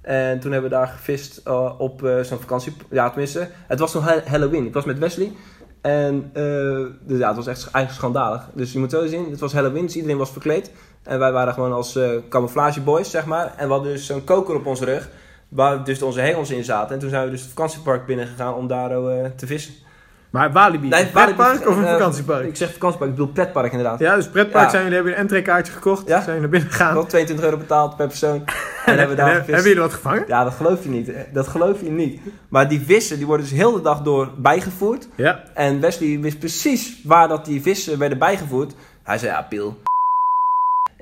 En toen hebben we daar gevist op zo'n vakantie. Ja, tenminste, het was nog Ha- Halloween. Ik was met Wesley. En dus ja, het was echt eigenlijk schandalig. Dus je moet zo zien, het was Halloween, dus iedereen was verkleed. En wij waren gewoon als camouflage boys, zeg maar. En we hadden dus zo'n koker op onze rug, waar dus onze hengels in zaten. En toen zijn we dus het vakantiepark binnen gegaan om daar eh, te vissen. Maar Walibi, Nee, een pretpark of een eh, vakantiepark? Ik zeg vakantiepark, ik bedoel pretpark inderdaad. ja, dus pretpark Ja. zijn jullie, hebben een entreekaartje gekocht, Ja. zijn naar binnen gegaan. Nog 22 euro betaald per persoon. En hebben we daar En, gevist. hebben jullie wat gevangen? Ja, dat geloof je niet. Dat geloof je niet. Maar die vissen, die worden dus heel de dag door bijgevoerd. Ja. En Wesley wist precies waar dat die vissen werden bijgevoerd. Hij zei, ja, Piel.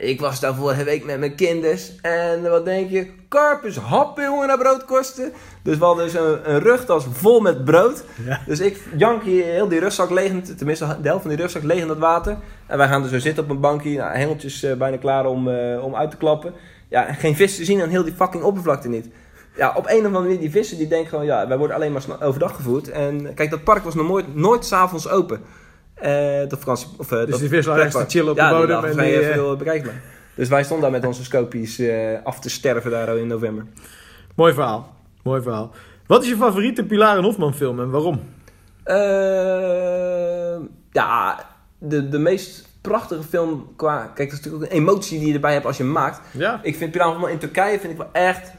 Ik was daar vorige week met mijn kinders. En wat denk je? Karpers happen, jongen, naar broodkosten. Dus we hadden dus een, een rugtas vol met brood. Ja. Dus ik jank hier heel die rugzak leeg. in- Tenminste, de helft van die rugzak leeg in dat water. En wij gaan er zo zitten op een bankje. Nou, hengeltjes eh, bijna klaar om, eh, om uit te klappen. Ja, en geen vis te zien aan heel die fucking oppervlakte niet. Ja, op een of andere manier, die vissen die denken gewoon, ja, wij worden alleen maar overdag gevoerd. En kijk, dat park was nog nooit, nooit s'avonds open. Eh vakantie, of, eh, Dus dat die vis lag ergens te chillen op ja, de bodem. Ja, en die lag eh, veel bekijkbaar. Dus wij stonden daar met onze scopies eh, af te sterven daar in november. Mooi verhaal. Mooi verhaal. Wat is je favoriete Pilar en Hofman film en waarom? Eh, ja, de, de meest prachtige film qua... Kijk, dat is natuurlijk ook een emotie die je erbij hebt als je hem maakt. Ja. Ik vind Piranha in Turkije vind ik wel echt...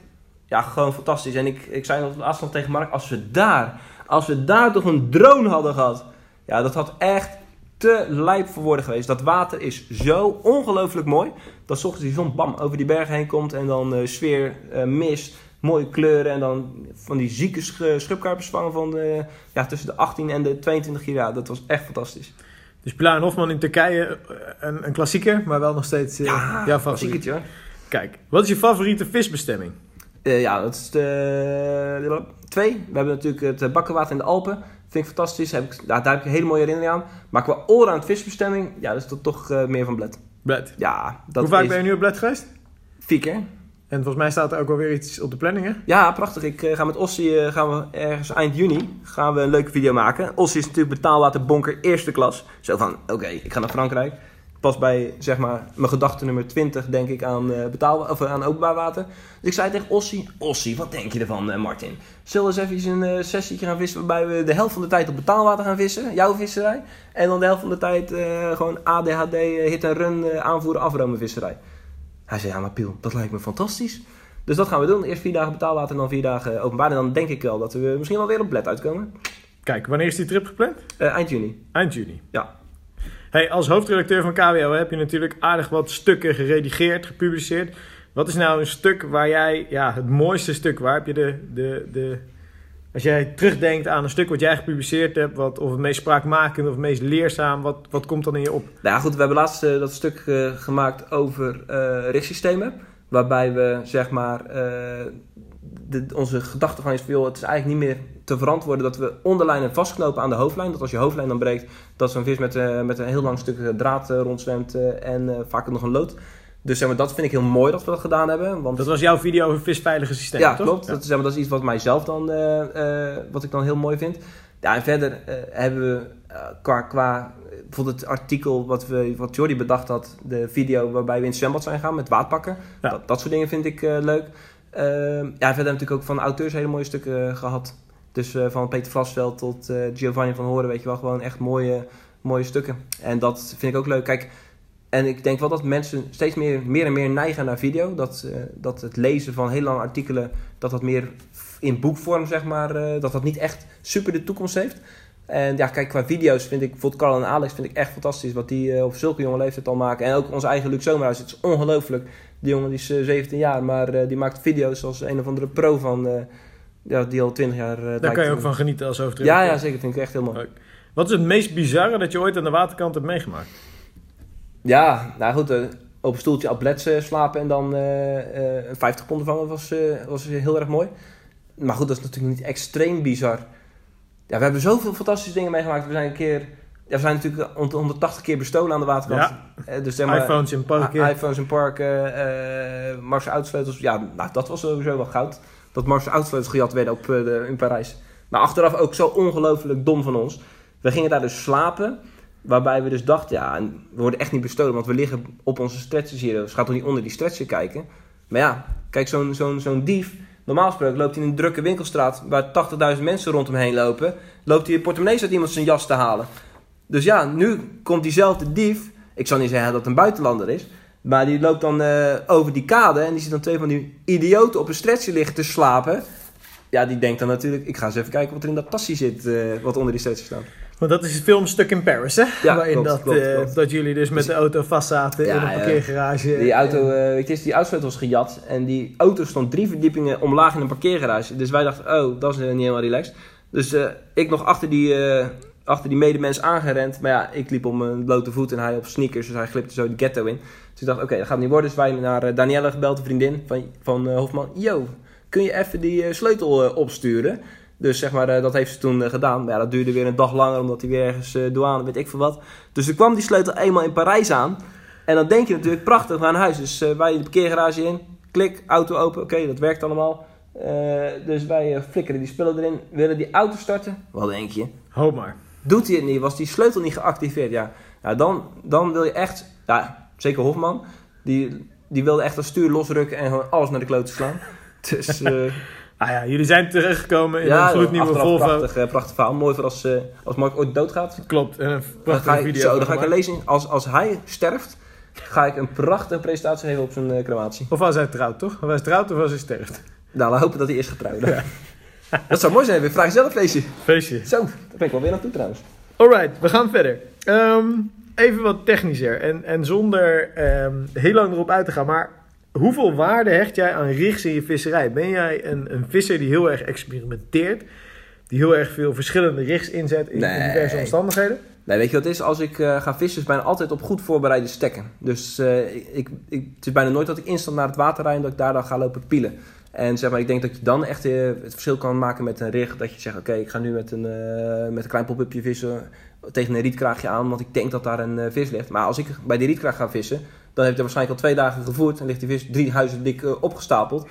Ja, gewoon fantastisch. En ik, ik zei nog laatst nog tegen Mark, als we daar... Als we daar toch een drone hadden gehad... Ja, dat had echt te lijp voor woorden geweest. Dat water is zo ongelooflijk mooi. Dat 's ochtends die zon bam over die bergen heen komt. En dan eh, sfeer, eh, mist, mooie kleuren. En dan van die zieke sch schubkarpers vangen van eh, ja, tussen de 18 en de 22 jaar. Ja, dat was echt fantastisch. Dus Pilar en Hofman in Turkije, eh, een, een klassieker, maar wel nog steeds eh, jouw was favoriet. het, hoor. Kijk, wat is je favoriete visbestemming? Eh, ja, dat is de twee. We hebben natuurlijk het eh, bakkenwater in de Alpen. Vind ik fantastisch. Heb ik, daar, daar heb ik een hele mooie herinnering aan. Maar qua allround visbestemming, ja, dat is toch, toch eh, meer van Bled. Brad. Ja, dat Hoe vaak is ben je nu op Bled geweest? vier keer. En volgens mij staat er ook alweer iets op de planning, hè? Ja, prachtig. Ik eh, ga met Ossie eh, gaan we ergens eind juni gaan we een leuke video maken. Ossie is natuurlijk betaalwaterbonker eerste klas. Zo van, oké, ik ga naar Frankrijk. Pas bij, zeg maar, mijn gedachte nummer 20 denk ik aan, eh betaal, of, eh, aan openbaar water. Dus ik zei tegen Ossie, Ossie, wat denk je ervan, eh, Martin? Zullen we eens even een uh, sessietje gaan vissen waarbij we de helft van de tijd op betaalwater gaan vissen? Jouw visserij. En dan de helft van de tijd gewoon ADHD, hit en run, aanvoeren, afromen visserij. Hij zei, ja maar Piel, dat lijkt me fantastisch. Dus dat gaan we doen. Eerst vier dagen betaalwater en dan vier dagen openbaar. En dan denk ik wel dat we misschien wel weer op bled uitkomen. Kijk, wanneer is die trip gepland? Eind juni. Eind juni. Ja. Hey, als hoofdredacteur van KWO heb je natuurlijk aardig wat stukken geredigeerd, gepubliceerd. Wat is nou een stuk waar jij, ja, het mooiste stuk, waar heb je de, de, de... Als jij terugdenkt aan een stuk wat jij gepubliceerd hebt, wat, of het meest spraakmakend of het meest leerzaam, wat, wat komt dan in je op? Nou goed, we hebben laatst eh, dat stuk eh, gemaakt over eh richtsystemen. Waarbij we, zeg maar, de, onze gedachte van is joh, het is eigenlijk niet meer te verantwoorden dat we onderlijnen vastknopen aan de hoofdlijn. Dat als je hoofdlijn dan breekt, dat zo'n vis met, eh, met een heel lang stuk draad eh, rondzwemt eh, en eh, vaak ook nog een lood. Dus zeg maar, dat vind ik heel mooi dat we dat gedaan hebben. Want Dat was jouw video over visveilige systemen, ja, toch? klopt. Dat, is, zeg maar, dat is iets wat mijzelf dan, eh, eh, wat ik dan heel mooi vind. Ja, en verder eh, hebben we eh, qua, qua eh, bijvoorbeeld het artikel wat, we, wat Jordi bedacht had, de video waarbij we in het zwembad zijn gaan met waadpakken. Ja. Dat, dat soort dingen vind ik eh, leuk. Ehm, ja, verder hebben we natuurlijk ook van auteurs hele mooie stukken eh, gehad. Dus van Peter Vlasveld tot eh, Giovanni van Horen, weet je wel, gewoon echt mooie, mooie stukken. En dat vind ik ook leuk. Kijk, en ik denk wel dat mensen steeds meer, meer en meer neigen naar video. Dat, eh, dat het lezen van heel lange artikelen, dat dat meer in boekvorm, zeg maar, dat dat niet echt super de toekomst heeft. En ja, kijk, qua video's vind ik bijvoorbeeld Carl en Alex vind ik echt fantastisch. Wat die eh, op zulke jonge leeftijd al maken. En ook onze eigen Luc Zomerhuis, het is ongelooflijk. Die jongen die is eh, 17 jaar, maar die maakt video's als een of andere pro van, ja, die al 20 jaar... eh, Daar kan je ook van genieten als over Ja, ja, zeker. Vind ik echt heel mooi. Wat is het meest bizarre dat je ooit aan de waterkant hebt meegemaakt? Ja, nou goed, eh, op een stoeltje ablets eh, slapen en dan eh, eh, een 50 pond vangen was, was heel erg mooi. Maar goed, dat is natuurlijk niet extreem bizar. Ja, we hebben zoveel fantastische dingen meegemaakt. We zijn een keer, ja, we zijn natuurlijk hond- 180 keer bestolen aan de waterkant. Ja. Dus zeg maar, iPhones in parken. iPhones in parken, eh Mars uitsleutels. Ja, nou, dat was sowieso wel goud. Dat Mars uitsleutels gejat werden op, eh, in Parijs. Maar achteraf ook zo ongelooflijk dom van ons. We gingen daar dus slapen. Waarbij we dus dachten, ja, we worden echt niet bestolen. Want we liggen op onze stretchers hier. Dus gaat toch niet onder die stretcher kijken. Maar ja, kijk, zo'n zo'n zo'n dief. Normaal gesproken loopt hij in een drukke winkelstraat. Waar 80.000 mensen rondom heen lopen. Loopt hij je portemonnee uit iemand zijn jas te halen. Dus ja, nu komt diezelfde dief. Ik zal niet zeggen dat het een buitenlander is. Maar die loopt dan eh, over die kade. En die ziet dan twee van die idioten op een stretcher liggen te slapen. Ja, die denkt dan natuurlijk, ik ga eens even kijken wat er in dat tasje zit. eh, wat onder die stretcher staat. Want dat is het film Stuk in Paris, hè? Ja, Waarin klopt, dat, klopt, eh, klopt. dat jullie dus met de auto vastzaten Ja, in een ja. parkeergarage. Die auto, weet je, die auto was gejat. En die auto stond drie verdiepingen omlaag in een parkeergarage. Dus wij dachten, oh, dat is niet helemaal relaxed. Dus ik nog achter die, achter die medemens aangerend. Maar ja, ik liep op mijn blote voet en hij op sneakers. Dus hij glipte zo de ghetto in. Dus ik dacht, oké, dat gaat niet worden. Dus wij naar eh, Danielle gebeld, een vriendin van, van eh, Hofman. Yo, kun je even die eh, sleutel opsturen? Dus zeg maar, dat heeft ze toen gedaan. Maar ja, dat duurde weer een dag langer, omdat hij weer ergens douane, weet ik veel wat. Dus er kwam die sleutel eenmaal in Parijs aan. En dan denk je natuurlijk, prachtig, naar huis. Dus wij de parkeergarage in, klik, auto open, oké, dat werkt allemaal. Dus wij flikkeren die spullen erin, willen die auto starten. Wat denk je? Hoop maar. Doet hij het niet? Was die sleutel niet geactiveerd? Ja, ja dan, dan wil je echt, ja, zeker Hofman, die, die wilde echt dat stuur losrukken en gewoon alles naar de kloot slaan. Dus Ah ja, jullie zijn terechtgekomen in ja, een gloednieuwe Volvo. Prachtig, eh, prachtig verhaal. Mooi voor als, eh, als Mark ooit doodgaat. Klopt, en een prachtige video. zo, dan ga ik een lezing. Als, als hij sterft, ga ik een prachtige presentatie geven op zijn crematie. Of was hij trouwt, toch? Of hij trouwt of was hij sterft? Nou, we hopen dat hij is getrouwd. Dat zou mooi zijn. We vragen zelf feestje. Feestje. Zo, daar ben ik wel weer naartoe trouwens. Alright, we gaan verder. Ehm, even wat technischer en, en zonder ehm, heel lang erop uit te gaan. Maar hoeveel waarde hecht jij aan rigs in je visserij? Ben jij een, een visser die heel erg experimenteert? Die heel erg veel verschillende rigs inzet in, diverse omstandigheden? Nee, weet je wat het is? Als ik eh, ga vissen, is het bijna altijd op goed voorbereide stekken. Dus eh, ik, ik, ik- het is bijna nooit dat ik instant naar het water rijd en dat ik daar dan ga lopen pielen. En zeg maar, ik denk dat je dan echt eh, het verschil kan maken met een rig. Dat je zegt, oké, ik ga nu met een, eh, met een klein pop-upje vissen tegen een rietkraagje aan, want ik denk dat daar een eh, vis ligt. Maar als ik bij die rietkraag ga vissen, dan heb ik er waarschijnlijk al twee dagen gevoerd en ligt die vis drie huizen dik opgestapeld.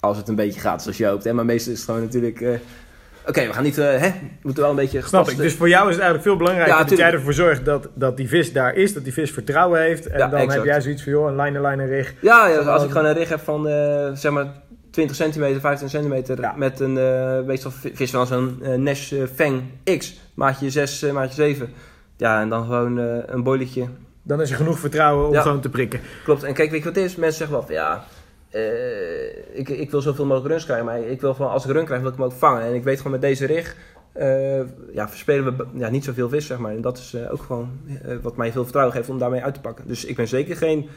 Als het een beetje gaat zoals je hoopt. Hè? Maar meestal is het gewoon natuurlijk... Oké, we gaan niet... hè? We moeten wel een beetje... Snap ik. gepaste- Dus voor jou is het eigenlijk veel belangrijker Ja, dat jij ervoor zorgt dat, dat die vis daar is, dat die vis vertrouwen heeft. En Ja, dan heb jij zoiets van, joh, een line-line rig. Ja, ja, als ik gewoon een rig heb van zeg maar 20 centimeter, 15 centimeter Ja. met een eh meestal vi- vis van zo'n eh, Nash eh, Fang X, maatje 6, eh, maatje 7. Ja, en dan gewoon een boiletje. Dan is er genoeg vertrouwen om Ja. gewoon te prikken. Klopt. En kijk, weet je wat het is? Mensen zeggen wel van ja, ik, ik wil zoveel mogelijk runs krijgen, maar ik wil gewoon als ik run krijg, wil ik hem ook vangen. En ik weet gewoon met deze rig, ja, verspelen we ja, niet zoveel vis, zeg maar. En dat is ook gewoon wat mij veel vertrouwen geeft om daarmee uit te pakken. Dus ik ben zeker geen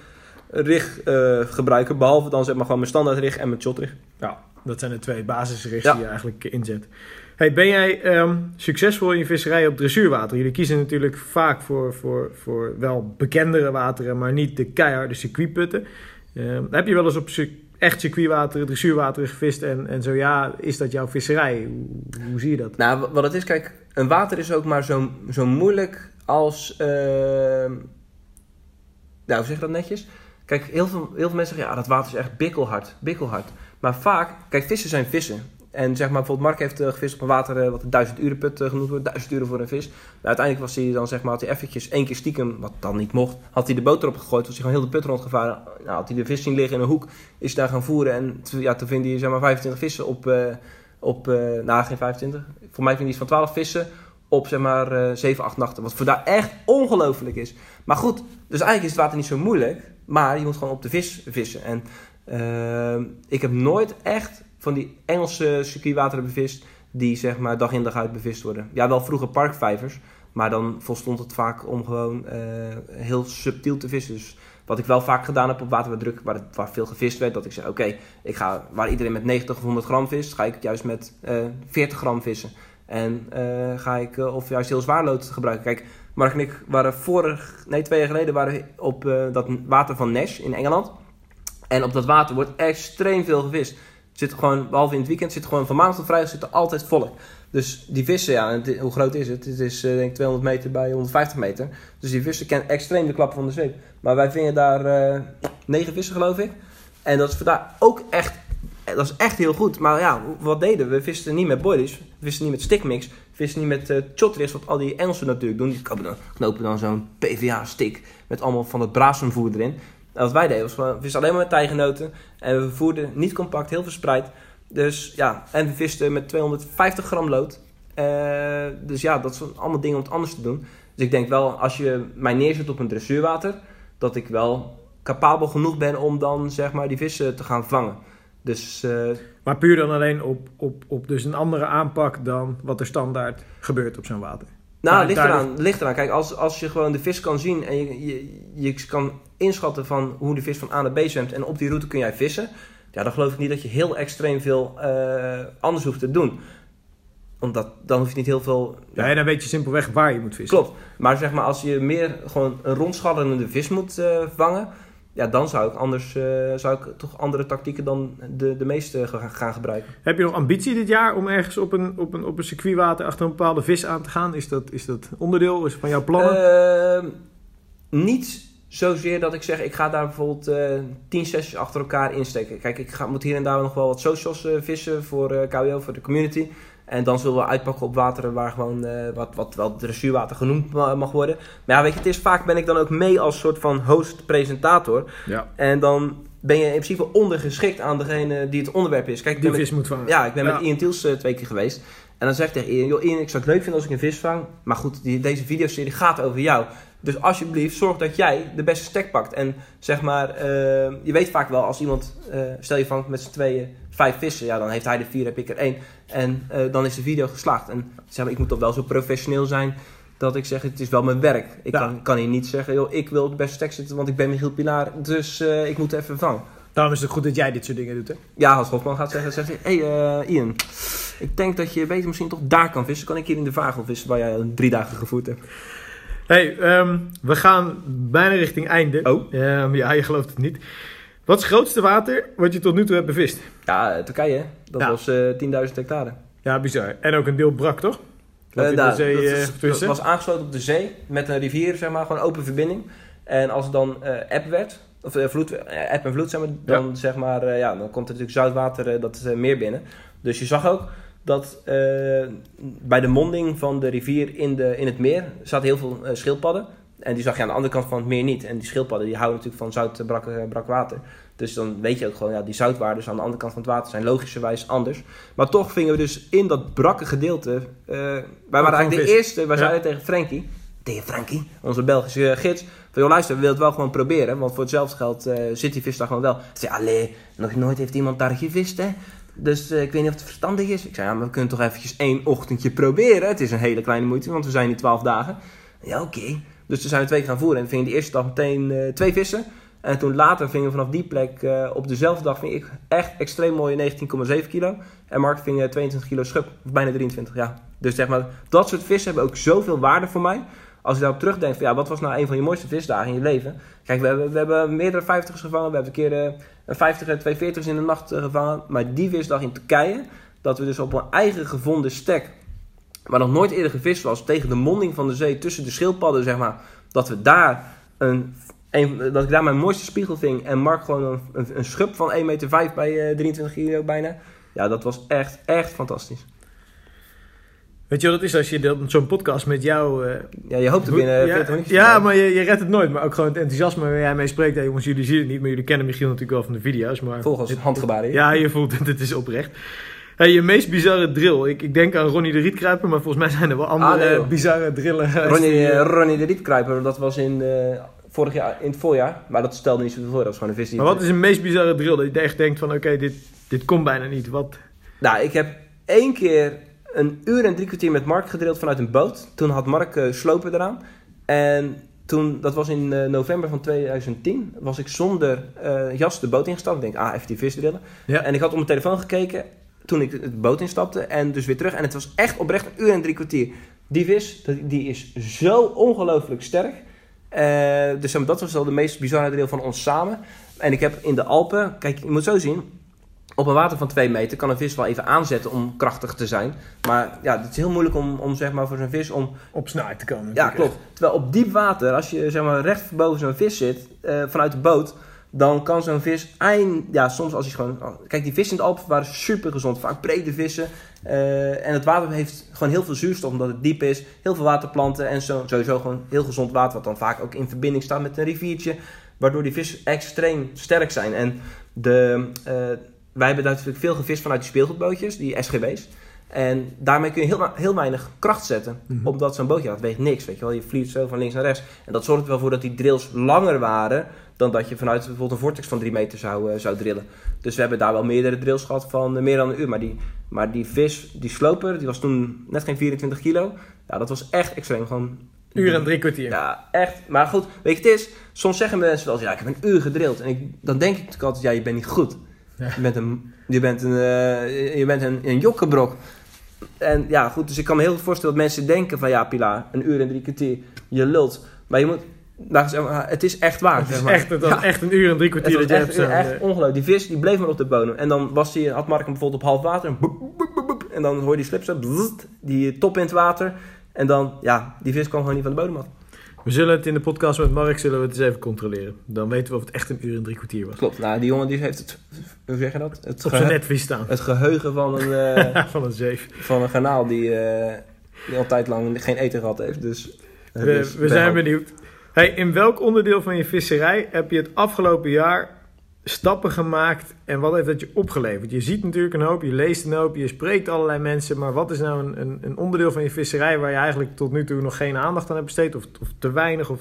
rig eh, gebruiker, behalve dan zeg maar gewoon mijn standaard rig en mijn shot rig. Ja, dat zijn de twee basisrigs Ja. die je eigenlijk inzet. Hey, ben jij ehm, succesvol in je visserij op dressuurwater? Jullie kiezen natuurlijk vaak voor, voor, voor wel bekendere wateren, maar niet de keiharde circuitputten. Ehm, heb je wel eens op echt circuitwater, dressuurwater gevist? En, en zo ja, is dat jouw visserij? Hoe, hoe zie je dat? Nou, wa- wat het is, kijk, een water is ook maar zo, zo moeilijk als. ehm nou, hoe zeg je dat netjes? Kijk, heel veel, heel veel mensen zeggen, ja, dat water is echt bikkelhard, bikkelhard. Maar vaak, kijk, vissen zijn vissen. En zeg maar, bijvoorbeeld Mark heeft uh, gevist op een water uh, wat een duizend uren put uh, genoemd wordt. Duizend uren voor een vis. Maar uiteindelijk was hij dan, zeg maar, had hij eventjes één keer stiekem, wat dan niet mocht, had hij de boot erop gegooid. Was hij gewoon heel de put rondgevaren. Nou, had hij de vis zien liggen in een hoek, is daar gaan voeren. En ja, toen vind hij, zeg maar, 25 vissen op, op nou geen 25. Voor mij vind hij iets van 12 vissen op, zeg maar, 7, 8 nachten. Wat voor daar echt ongelooflijk is. Maar goed, dus eigenlijk is het water niet zo moeilijk. Maar je moet gewoon op de vis vissen. En ik heb nooit echt van die Engelse circuitwateren bevist die zeg maar dag in dag uit bevist worden. Ja, wel vroeger parkvijvers, maar dan volstond het vaak om gewoon uh, heel subtiel te vissen. Dus wat ik wel vaak gedaan heb op water druk, waar, waar veel gevist werd, dat ik zei: Oké, ik ga waar iedereen met 90 of 100 gram vist, ga ik juist met uh, eh, 40 gram vissen. En ga ik, of juist heel zwaar lood gebruiken. Kijk, Mark en ik waren vorig, nee, twee jaar geleden waren op dat water van Nash in Engeland. En op dat water wordt extreem veel gevist. Zit gewoon, behalve in het weekend, zit gewoon van maandag tot vrijdag zit er altijd volk. Dus die vissen, ja, hoe groot is het? Het is uh, denk ik 200 meter bij 150 meter. Dus die vissen kennen extreem de klappen van de zweep. Maar wij vingen daar uh, negen vissen, geloof ik. En dat is daar ook echt, dat is echt heel goed. Maar ja, wat deden we? We visten niet met boilies, we visten niet met stickmix, we visten niet met uh, chotris, wat al die Engelsen natuurlijk doen. Die knopen dan zo'n PVA-stick met allemaal van het brazenvoer erin. En wat wij deden was we visten alleen maar met tijgenoten. En we voerden niet compact, heel verspreid. Dus ja, en we visten met 250 gram lood. Uh, dus ja, dat zijn allemaal dingen om het anders te doen. Dus ik denk wel, als je mij neerzet op een dressuurwater, dat ik wel capabel genoeg ben om dan zeg maar die vissen te gaan vangen. Dus, uh, maar puur dan alleen op, op, op dus een andere aanpak dan wat er standaard gebeurt op zo'n water? Nou, ligt eraan, ligt eraan. Kijk, als, als je gewoon de vis kan zien en je, je, je kan inschatten van hoe de vis van A naar B zwemt en op die route kun jij vissen, ja, dan geloof ik niet dat je heel extreem veel uh, anders hoeft te doen. Omdat dan hoef je niet heel veel. Ja, ja, dan weet je simpelweg waar je moet vissen. Klopt. Maar zeg maar, als je meer gewoon een rondschadderende vis moet uh, vangen, ja, dan zou ik anders uh, zou ik toch andere tactieken dan de, de meeste gaan gebruiken. Heb je nog ambitie dit jaar om ergens op een, op een, op een circuitwater achter een bepaalde vis aan te gaan? Is dat, is dat onderdeel is van jouw plannen? Uh, niet zozeer dat ik zeg, ik ga daar bijvoorbeeld uh, tien sessies achter elkaar insteken. Kijk, ik ga, moet hier en daar nog wel wat socials uh, vissen voor KWO, voor de community. En dan zullen we uitpakken op wateren waar gewoon wat, wat wel dressuurwater genoemd mag worden. Maar ja, weet je, het is vaak ben ik dan ook mee als soort van host-presentator. Ja. En dan ben je in principe ondergeschikt aan degene die het onderwerp is. Kijk, die vis met, moet vangen. Ja, ik ben met Ian Tiels twee keer geweest. En dan zeg ik tegen Ian, joh Ian, ik zou het leuk vinden als ik een vis vang. Maar goed, die, deze videoserie gaat over jou. Dus alsjeblieft, zorg dat jij de beste stek pakt. En zeg maar, uh, je weet vaak wel als iemand, uh, stel je vangt met z'n tweeën vijf vissen, ja, dan heeft hij er vier, heb ik er één. En uh, dan is de video geslaagd. En zeg maar, ik moet toch wel zo professioneel zijn dat ik zeg, het is wel mijn werk. Ik ja. kan, kan hier niet zeggen, joh, ik wil de beste stek zitten, want ik ben Michiel Pilaar, dus ik moet even vangen. Daarom is het goed dat jij dit soort dingen doet, hè? Ja, als Hofman gaat zeggen, zegt hij, hé hey, Ian, ik denk dat je beter misschien toch daar kan vissen. Kan ik hier in de Vagel vissen, waar jij drie dagen gevoerd hebt? Hey, um, we gaan bijna richting einde. Oh. Um, ja, je gelooft het niet. Wat is het grootste water wat je tot nu toe hebt bevist? Ja, Turkije. Dat ja. was uh, 10.000 hectare. Ja, bizar. En ook een deel brak, toch? Dat, uh, nou, zee, dat, is, dat, was aangesloten op de zee met een rivier, zeg maar, gewoon open verbinding. En als het dan uh, eb werd, of uh, vloed, eb en vloed, zeg maar, dan, ja. zeg maar, ja, dan komt er natuurlijk zoutwater dat meer binnen. Dus je zag ook dat bij de monding van de rivier in, de, in het meer zaten heel veel schildpadden. En die zag je aan de andere kant van het meer niet. En die schildpadden die houden natuurlijk van zout brak, brak water. Dus dan weet je ook gewoon, ja, die zoutwaarden aan de andere kant van het water zijn logischerwijs anders. Maar toch vingen we dus in dat brakke gedeelte. Uh, wij waren eigenlijk de eerste, wij ja. zeiden tegen Frankie, tegen Frankie, onze Belgische gids. Van joh, luister, we willen het wel gewoon proberen. Want voor hetzelfde geld uh, zit die vis daar gewoon wel. Ze zei, allee, nog nooit heeft iemand daar gevist, hè? Dus uh, ik weet niet of het verstandig is. Ik zei, ja, maar we kunnen toch eventjes één ochtendje proberen. Het is een hele kleine moeite, want we zijn hier twaalf dagen. Ja, oké. Okay. Dus toen zijn we twee gaan voeren. En vingen de eerste dag meteen uh, twee vissen. En toen later vingen we vanaf die plek, uh, op dezelfde dag, ving ik echt extreem mooie 19,7 kilo. En Mark ving 22 kilo schub, of bijna 23, ja. Dus zeg maar, dat soort vissen hebben ook zoveel waarde voor mij. Als je daarop terugdenkt, van, ja, wat was nou een van je mooiste visdagen in je leven? Kijk, we hebben, we hebben meerdere 50ers gevangen. We hebben een keer een 50 en twee 40ers in de nacht gevangen. Maar die visdag in Turkije, dat we dus op een eigen gevonden stek, waar nog nooit eerder gevist was, tegen de monding van de zee, tussen de schildpadden, zeg maar, dat we daar een een, dat ik daar mijn mooiste spiegel ving en Mark gewoon een, een, een schub van 1,5 meter bij eh, 23 kilo bijna. Ja, dat was echt, echt fantastisch. Weet je wat het is als je zo'n podcast met jou... eh, Ja, je hoopt er binnen ja, 40 minuutjes. Ja, maar je, je redt het nooit. Maar ook gewoon het enthousiasme waar jij mee spreekt. Hey, jongens, jullie zien het niet, maar jullie kennen Michiel natuurlijk wel van de video's. Maar Volgens Het- handgebaren. Ja, je voelt het, het is oprecht. Hey, je meest bizarre drill. Ik, ik denk aan Ronnie de Rietkruiper, maar volgens mij zijn er wel andere Ah, nee, joh. bizarre drillen. Ronnie, die, eh, eh, Ronnie de Rietkruiper, dat was in, eh, vorig jaar, in het voorjaar. Maar dat stelde niet zoveel voor, dat was gewoon een vis die... maar wat is een meest bizarre drill? Dat je echt denkt van, oké, dit, dit komt bijna niet. Wat? Nou, ik heb één keer een uur en drie kwartier met Mark gedrild vanuit een boot. Toen had Mark eh, slopen eraan. En toen, dat was in eh, november van 2010, was ik zonder eh, jas de boot ingestapt. Ik denk, ah, even die vis drillen. Ja. En ik had op mijn telefoon gekeken toen ik de boot instapte en dus weer terug. En het was echt oprecht een uur en drie kwartier. Die vis, die is zo ongelooflijk sterk. Eh, dus dat was wel de meest bizarre deel van ons samen. En ik heb in de Alpen, kijk, je moet zo zien. Op een water van 2 meter kan een vis wel even aanzetten om krachtig te zijn. Maar ja, het is heel moeilijk om, om zeg maar, voor zo'n vis om Op snelheid te komen. ja, klopt. Terwijl op diep water, als je zeg maar, recht boven zo'n vis zit, eh, vanuit de boot, dan kan zo'n vis eind... Ja, soms als hij gewoon... Kijk, die vissen in de Alpen waren super gezond. Vaak brede vissen. Eh, en het water heeft gewoon heel veel zuurstof, omdat het diep is. Heel veel waterplanten en zo, sowieso gewoon heel gezond water. Wat dan vaak ook in verbinding staat met een riviertje. Waardoor die vissen extreem sterk zijn. En de, eh, wij hebben natuurlijk veel gevist vanuit die speelgoedbootjes, die SGB's. En daarmee kun je heel, heel weinig kracht zetten. Mhm. Omdat zo'n bootje, dat weegt niks, weet je wel. Je vliegt zo van links naar rechts. En dat zorgt er wel voor dat die drills langer waren... dan dat je vanuit bijvoorbeeld een vortex van 3 meter zou, eh, zou drillen. Dus we hebben daar wel meerdere drills gehad van eh, meer dan een uur. Maar die, maar die vis, die sloper, die was toen net geen 24 kilo. Ja, dat was echt extreem. Gewoon... Uur en drie kwartier. Ja, echt. Maar goed, weet je, het is... Soms zeggen mensen wel eens, ja, ik heb een uur gedrild. En ik, dan denk ik natuurlijk altijd, ja, je bent niet goed. Ja. Je bent een, je bent een, eh, je bent een, een jokkenbrok. En ja, goed, dus ik kan me heel goed voorstellen dat mensen denken van, ja, Pilar, een uur en drie kwartier, je lult. Maar je moet, nou, maar, het is echt waar. Het is zeg maar. echt, het was Ja. echt een uur en drie kwartier dat je echt, hebt. echt eh, ongelooflijk. Die vis die bleef maar op de bodem. En dan was die, had Mark hem bijvoorbeeld op half water. en boep, boep, boep, boep, en dan hoor je die slip zo. bzzzt, Die top in het water. En dan, ja, die vis kwam gewoon niet van de bodem af. We zullen het in de podcast met Mark zullen we het eens even controleren. Dan weten we of het echt een uur en drie kwartier was. Klopt. Nou, die jongen die heeft het, hoe zeg je dat? Het, Op zijn netvlies staan. het geheugen van een, eh, Van een zeef. van een garnaal die, die al tijd lang geen eten gehad heeft. Dus, We, dus we zijn benieuwd. Hey, in welk onderdeel van je visserij heb je het afgelopen jaar stappen gemaakt en wat heeft dat je opgeleverd? Je ziet natuurlijk een hoop, je leest een hoop, je spreekt allerlei mensen, maar wat is nou een, een, een onderdeel van je visserij waar je eigenlijk tot nu toe nog geen aandacht aan hebt besteed of, of te weinig of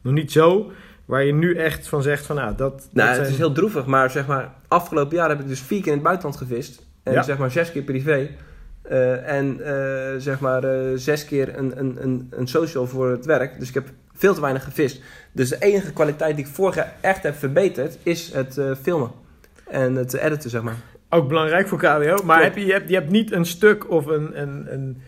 nog niet zo, waar je nu echt van zegt van nou dat, dat Nou, het zijn- is heel droevig, maar zeg maar, afgelopen jaar heb ik dus vier keer in het buitenland gevist. En Ja. zeg maar zes keer privé. Eh, en eh, zeg maar eh, zes keer een, een, een, een social voor het werk. Dus ik heb veel te weinig gevist. Dus de enige kwaliteit die ik vorig jaar echt heb verbeterd, is het eh, filmen. En het editen, zeg maar. Ook belangrijk voor KWO. Maar heb je, je, hebt, je hebt niet een stuk of een, een, een,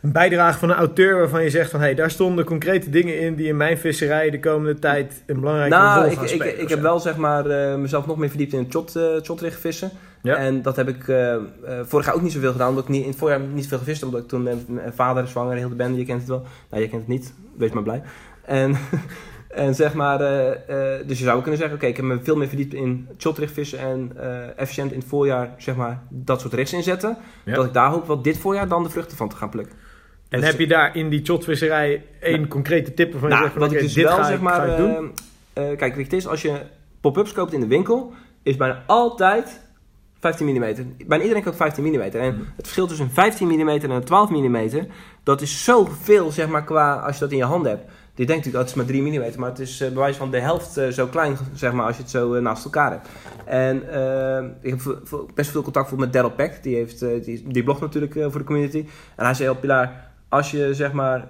een bijdrage van een auteur waarvan je zegt van... hé, hey, daar stonden concrete dingen in die in mijn visserij de komende tijd een belangrijke nou, rol ik, gaan ik, spelen. ik of heb wel zeg maar eh, mezelf nog meer verdiept in het shot, eh, shotricht vissen. Ja. En dat heb ik eh, eh, vorig jaar ook niet zoveel gedaan. Omdat ik niet, in het voorjaar niet zoveel gevist. Omdat ik toen met mijn vader zwanger, heel de bende, je kent het wel. Nou, je kent het niet. Wees maar blij. En, en zeg maar, eh, eh, dus je zou kunnen zeggen, oké, ik heb me veel meer verdiept in shotricht vissen. En eh, efficiënt in het voorjaar, zeg maar, dat soort richts inzetten. Ja. Dat ik daar hoop wel dit voorjaar dan de vruchten van te gaan plukken. En Dus- heb je daar in die shotvisserij één concrete tip waarvan je Nou, zegt van... wat ik dus dit wel ga zeg maar. ga ik doen? eh, eh, kijk, het is als je pop-ups koopt in de winkel, is bijna altijd 15 mm. Bijna iedereen koopt 15 mm. En het verschil tussen 15 mm en een 12 mm, dat is zoveel zeg maar qua als je dat in je hand hebt. Je denkt natuurlijk, dat het is maar 3 mm, maar het is eh, bij wijze van de helft eh, zo klein, zeg maar, als je het zo eh, naast elkaar hebt. En ik heb best veel contact met Daryl Peck, die, heeft, die, die blogt natuurlijk voor de community. En hij zei al, Pilar, als je zeg maar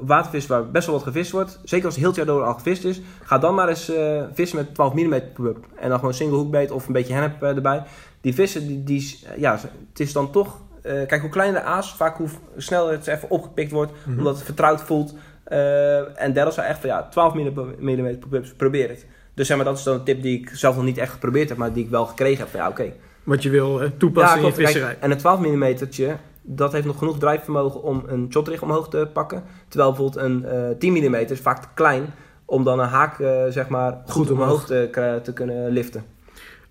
watervis waar best wel wat gevist wordt, zeker als het heel het jaar door al gevist is, ga dan maar eens eh, vissen met 12 mm pop-up. En dan gewoon single hoekbeet of een beetje hennep erbij. Die vissen, die, die, ja, het is dan toch, kijk hoe kleiner de aas, vaak hoe sneller het even opgepikt wordt, Mhm. omdat het vertrouwd voelt. Eh, en Daryl zei echt van ja, 12 mm pop-ups, probeer het. Dus zeg maar, dat is dan een tip die ik zelf nog niet echt geprobeerd heb, maar die ik wel gekregen heb van ja, oké. Wat je wil toepassen in je klopt. Kijk, visserij. en een 12 mm, dat heeft nog genoeg drijfvermogen om een shotrig omhoog te pakken. Terwijl bijvoorbeeld een eh 10 mm is vaak te klein om dan een haak eh, zeg maar goed, Goed omhoog omhoog. te, kra- te kunnen liften.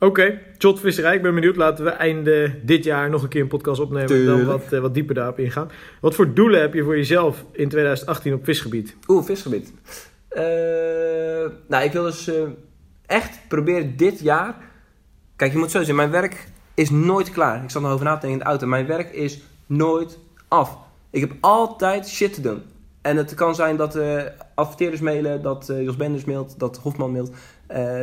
Oké, Jot Visserij, ik ben benieuwd. Laten we einde dit jaar nog een keer een podcast opnemen en dan wat, eh, wat dieper daarop ingaan. Wat voor doelen heb je voor jezelf in 2018 op visgebied? Oeh, visgebied. Eh, nou, ik wil dus eh, echt proberen dit jaar... Kijk, je moet zo zien, mijn werk is nooit klaar. Ik zat nog over na te denken in de auto. Mijn werk is nooit af. Ik heb altijd shit te doen. En het kan zijn dat eh adverteerders mailen, dat Jos Benders mailt, dat Hofman mailt.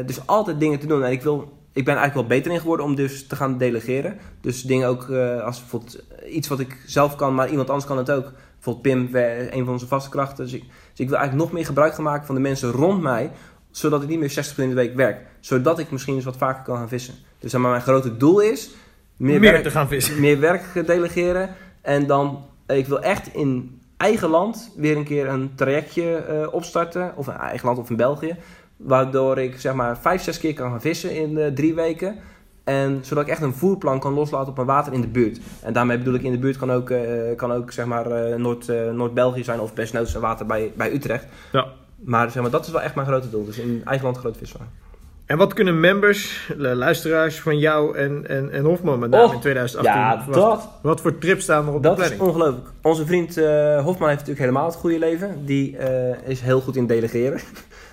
Dus altijd dingen te doen. En ik, wil, ik ben eigenlijk wel beter in geworden om dus te gaan delegeren. Dus dingen ook eh, als bijvoorbeeld iets wat ik zelf kan, maar iemand anders kan het ook. Bijvoorbeeld Pim, een van onze vaste krachten. Dus ik, dus ik wil eigenlijk nog meer gebruik gaan maken van de mensen rond mij. Zodat ik niet meer 60 uur in de week werk. Zodat ik misschien eens wat vaker kan gaan vissen. Dus maar, mijn grote doel is meer, Meer, werk, te gaan vissen. meer werk delegeren. En dan, eh, ik wil echt in eigen land weer een keer een trajectje eh, opstarten. Of in eigen land of in België. Waardoor ik zeg maar vijf, zes keer kan gaan vissen in eh, drie weken. En zodat ik echt een voerplan kan loslaten op mijn water in de buurt. En daarmee bedoel ik in de buurt kan ook, eh, kan ook zeg maar eh, Noord, Noord-België zijn of best een water bij, bij Utrecht. Ja. Maar, zeg maar dat is wel echt mijn grote doel. Dus in eigen land groot visvangen. En wat kunnen members, lu- luisteraars van jou en, en, en Hofman met name in 2018 Ja, verwachten? dat, Wat voor trips staan er op dat de is planning? ongelooflijk. Onze vriend Hofman heeft natuurlijk helemaal het goede leven. Die is heel goed in delegeren.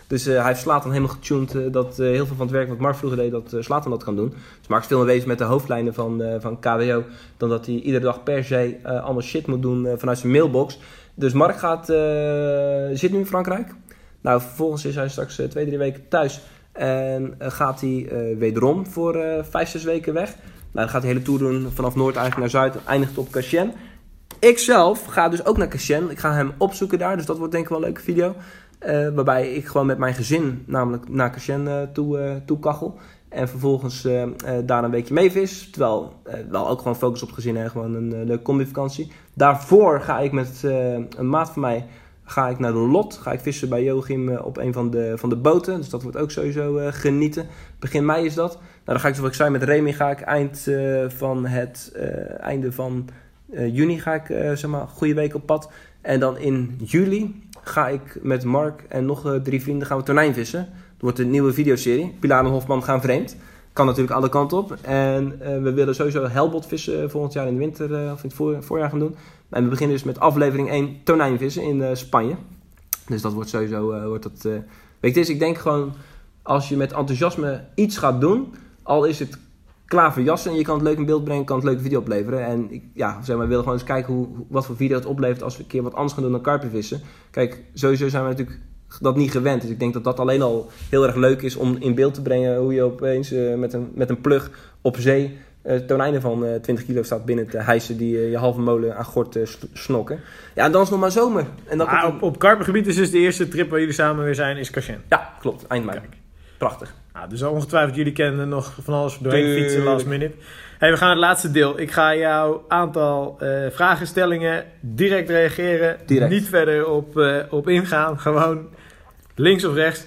Dus eh, hij heeft Slatan helemaal getuned eh, dat eh, heel veel van het werk wat Mark vroeger deed, dat uh, Slatan dat kan doen. Dus Mark is veel meer met de hoofdlijnen van, van KWO dan dat hij iedere dag per se allemaal shit moet doen vanuit zijn mailbox. Dus Mark gaat, zit nu in Frankrijk. Nou, vervolgens is hij straks twee, drie weken thuis. En gaat hij wederom voor eh, vijf, zes weken weg. Nou, dan gaat hij de hele tour doen vanaf Noord eigenlijk naar Zuid. Eindigt op Cachen. Ik zelf ga dus ook naar Cachen. Ik ga hem opzoeken daar. Dus dat wordt denk ik wel een leuke video. Eh, waarbij ik gewoon met mijn gezin namelijk naar Cachen eh, toe, eh, toe kachel. En vervolgens daar een weekje mee vis. Terwijl wel ook gewoon focus op gezin en gewoon een leuke combi-vakantie. Daarvoor ga ik met een maat van mij ga ik naar de Lot. Ga ik vissen bij Joachim op een van de, van de boten. Dus dat wordt ook sowieso genieten. Begin mei is dat. Nou, dan ga ik zoals ik zei met Remy ga ik eind van het einde van juni ga ik zeg maar goede week op pad. En dan in juli ga ik met Mark en nog eh, drie vrienden gaan we tonijn vissen. Dat wordt een nieuwe videoserie. Pilar en Hofman gaan vreemd. Kan natuurlijk alle kanten op. En eh, we willen sowieso helbot vissen volgend jaar in de winter eh, of in het voor, voorjaar gaan doen. En we beginnen dus met aflevering 1 tonijnvissen in eh, Spanje. Dus dat wordt sowieso, eh, wordt dat, eh, weet je, dus ik denk gewoon, als je met enthousiasme iets gaat doen, al is het klaar voor jassen en je kan het leuk in beeld brengen, kan het leuke video opleveren. En ik, ja, zeg maar, we willen gewoon eens kijken hoe, wat voor video het oplevert als we een keer wat anders gaan doen dan karpenvissen. Kijk, sowieso zijn we natuurlijk dat niet gewend. Dus ik denk dat dat alleen al heel erg leuk is om in beeld te brengen hoe je opeens eh, met, een, met een plug op zee eh, tonijnen van eh 20 kilo staat binnen te hijsen die je halve molen aan gort snokken. Ja, en dan is het nog maar zomer. En dan komt op, op karpengebied is dus de eerste trip waar jullie samen weer zijn, is Cachen. Ja, klopt. Eind mei. Prachtig. Dus ongetwijfeld jullie kennen nog van alles doorheen fietsen last minute. Hey, we gaan het laatste deel. Ik ga jou aantal eh vragenstellingen direct reageren. Direct. Niet verder op, eh, op ingaan. Gewoon links of rechts.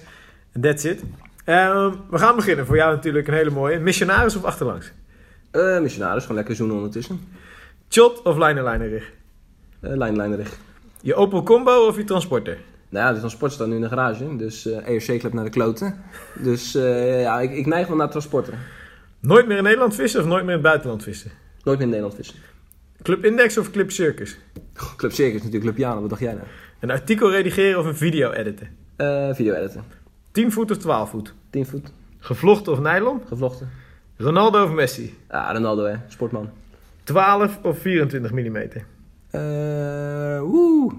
That's it. Ehm, we gaan beginnen. Voor jou natuurlijk een hele mooie. Missionaris of achterlangs? Eh missionaris, gewoon lekker zoenen ondertussen. Shot of liner-liner rig? Eh lijnlijnerig. Je Opel Combo of je Transporter? Nou ja, de transport staat nu in de garage. Dus eh ERC-club naar de kloten. Dus eh, ja, ik, ik neig wel naar transporten. Nooit meer in Nederland vissen of nooit meer in het buitenland vissen? Nooit meer in Nederland vissen. Club Index of Club Circus? Club Circus natuurlijk, Club Jana. Wat dacht jij nou? Een artikel redigeren of een video editen? Eh video editen. 10 voet of 12 voet? 10 voet. Gevlochten of nylon? Gevlochten. Ronaldo of Messi? Ah, Ronaldo hè. Sportman. 12 of 24 mm? Eh Oeh.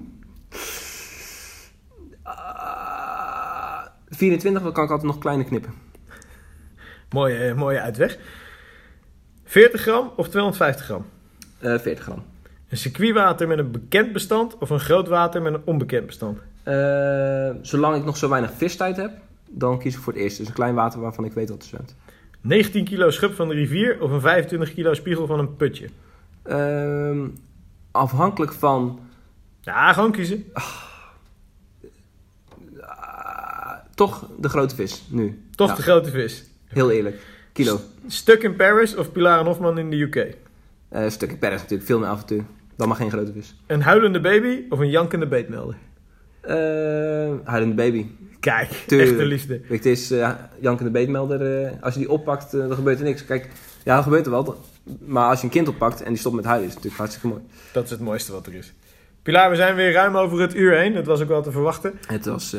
Ah, 24, dan kan ik altijd nog kleiner knippen. Mooie, eh, mooie uitweg. 40 gram of 250 gram? Eh 40 gram. Een circuitwater met een bekend bestand of een groot water met een onbekend bestand? Eh, zolang ik nog zo weinig vistijd heb, dan kies ik voor het eerste. Dus een klein water waarvan ik weet wat er zwemt. 19 kilo schub van de rivier of een 25 kilo spiegel van een putje? Ehm, afhankelijk van Ja, gewoon kiezen. ah, toch de grote vis nu. Toch Ja, de grote vis. Heel eerlijk. Kilo. Stuk in Paris of Pilar en Hofman in de UK? Eh stukje Paris natuurlijk, veel meer avontuur. Dan maar geen grote vis. Een huilende baby of een jankende beetmelder? Eh huilende baby. Kijk, Tuurlijk. echt een liefde. Kijk, het is uh, Janke de Beetmelder. als je die oppakt, dan gebeurt er niks. Kijk, ja, dan gebeurt er wel. Maar als je een kind oppakt en die stopt met huilen, is het natuurlijk hartstikke mooi. Dat is het mooiste wat er is. Pilar, we zijn weer ruim over het uur heen. Dat was ook wel te verwachten. Het was...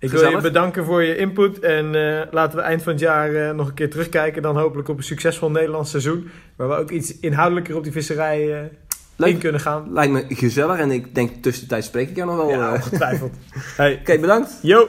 Ik wil je bedanken voor je input. En eh, laten we eind van het jaar eh, nog een keer terugkijken. Dan hopelijk op een succesvol Nederlands seizoen. Waar we ook iets inhoudelijker op die visserij eh, in kunnen gaan. Lijkt me gezellig en ik denk tussentijd spreek ik jou nog wel. Ja, ongetwijfeld. hey, Oké, bedankt. yo!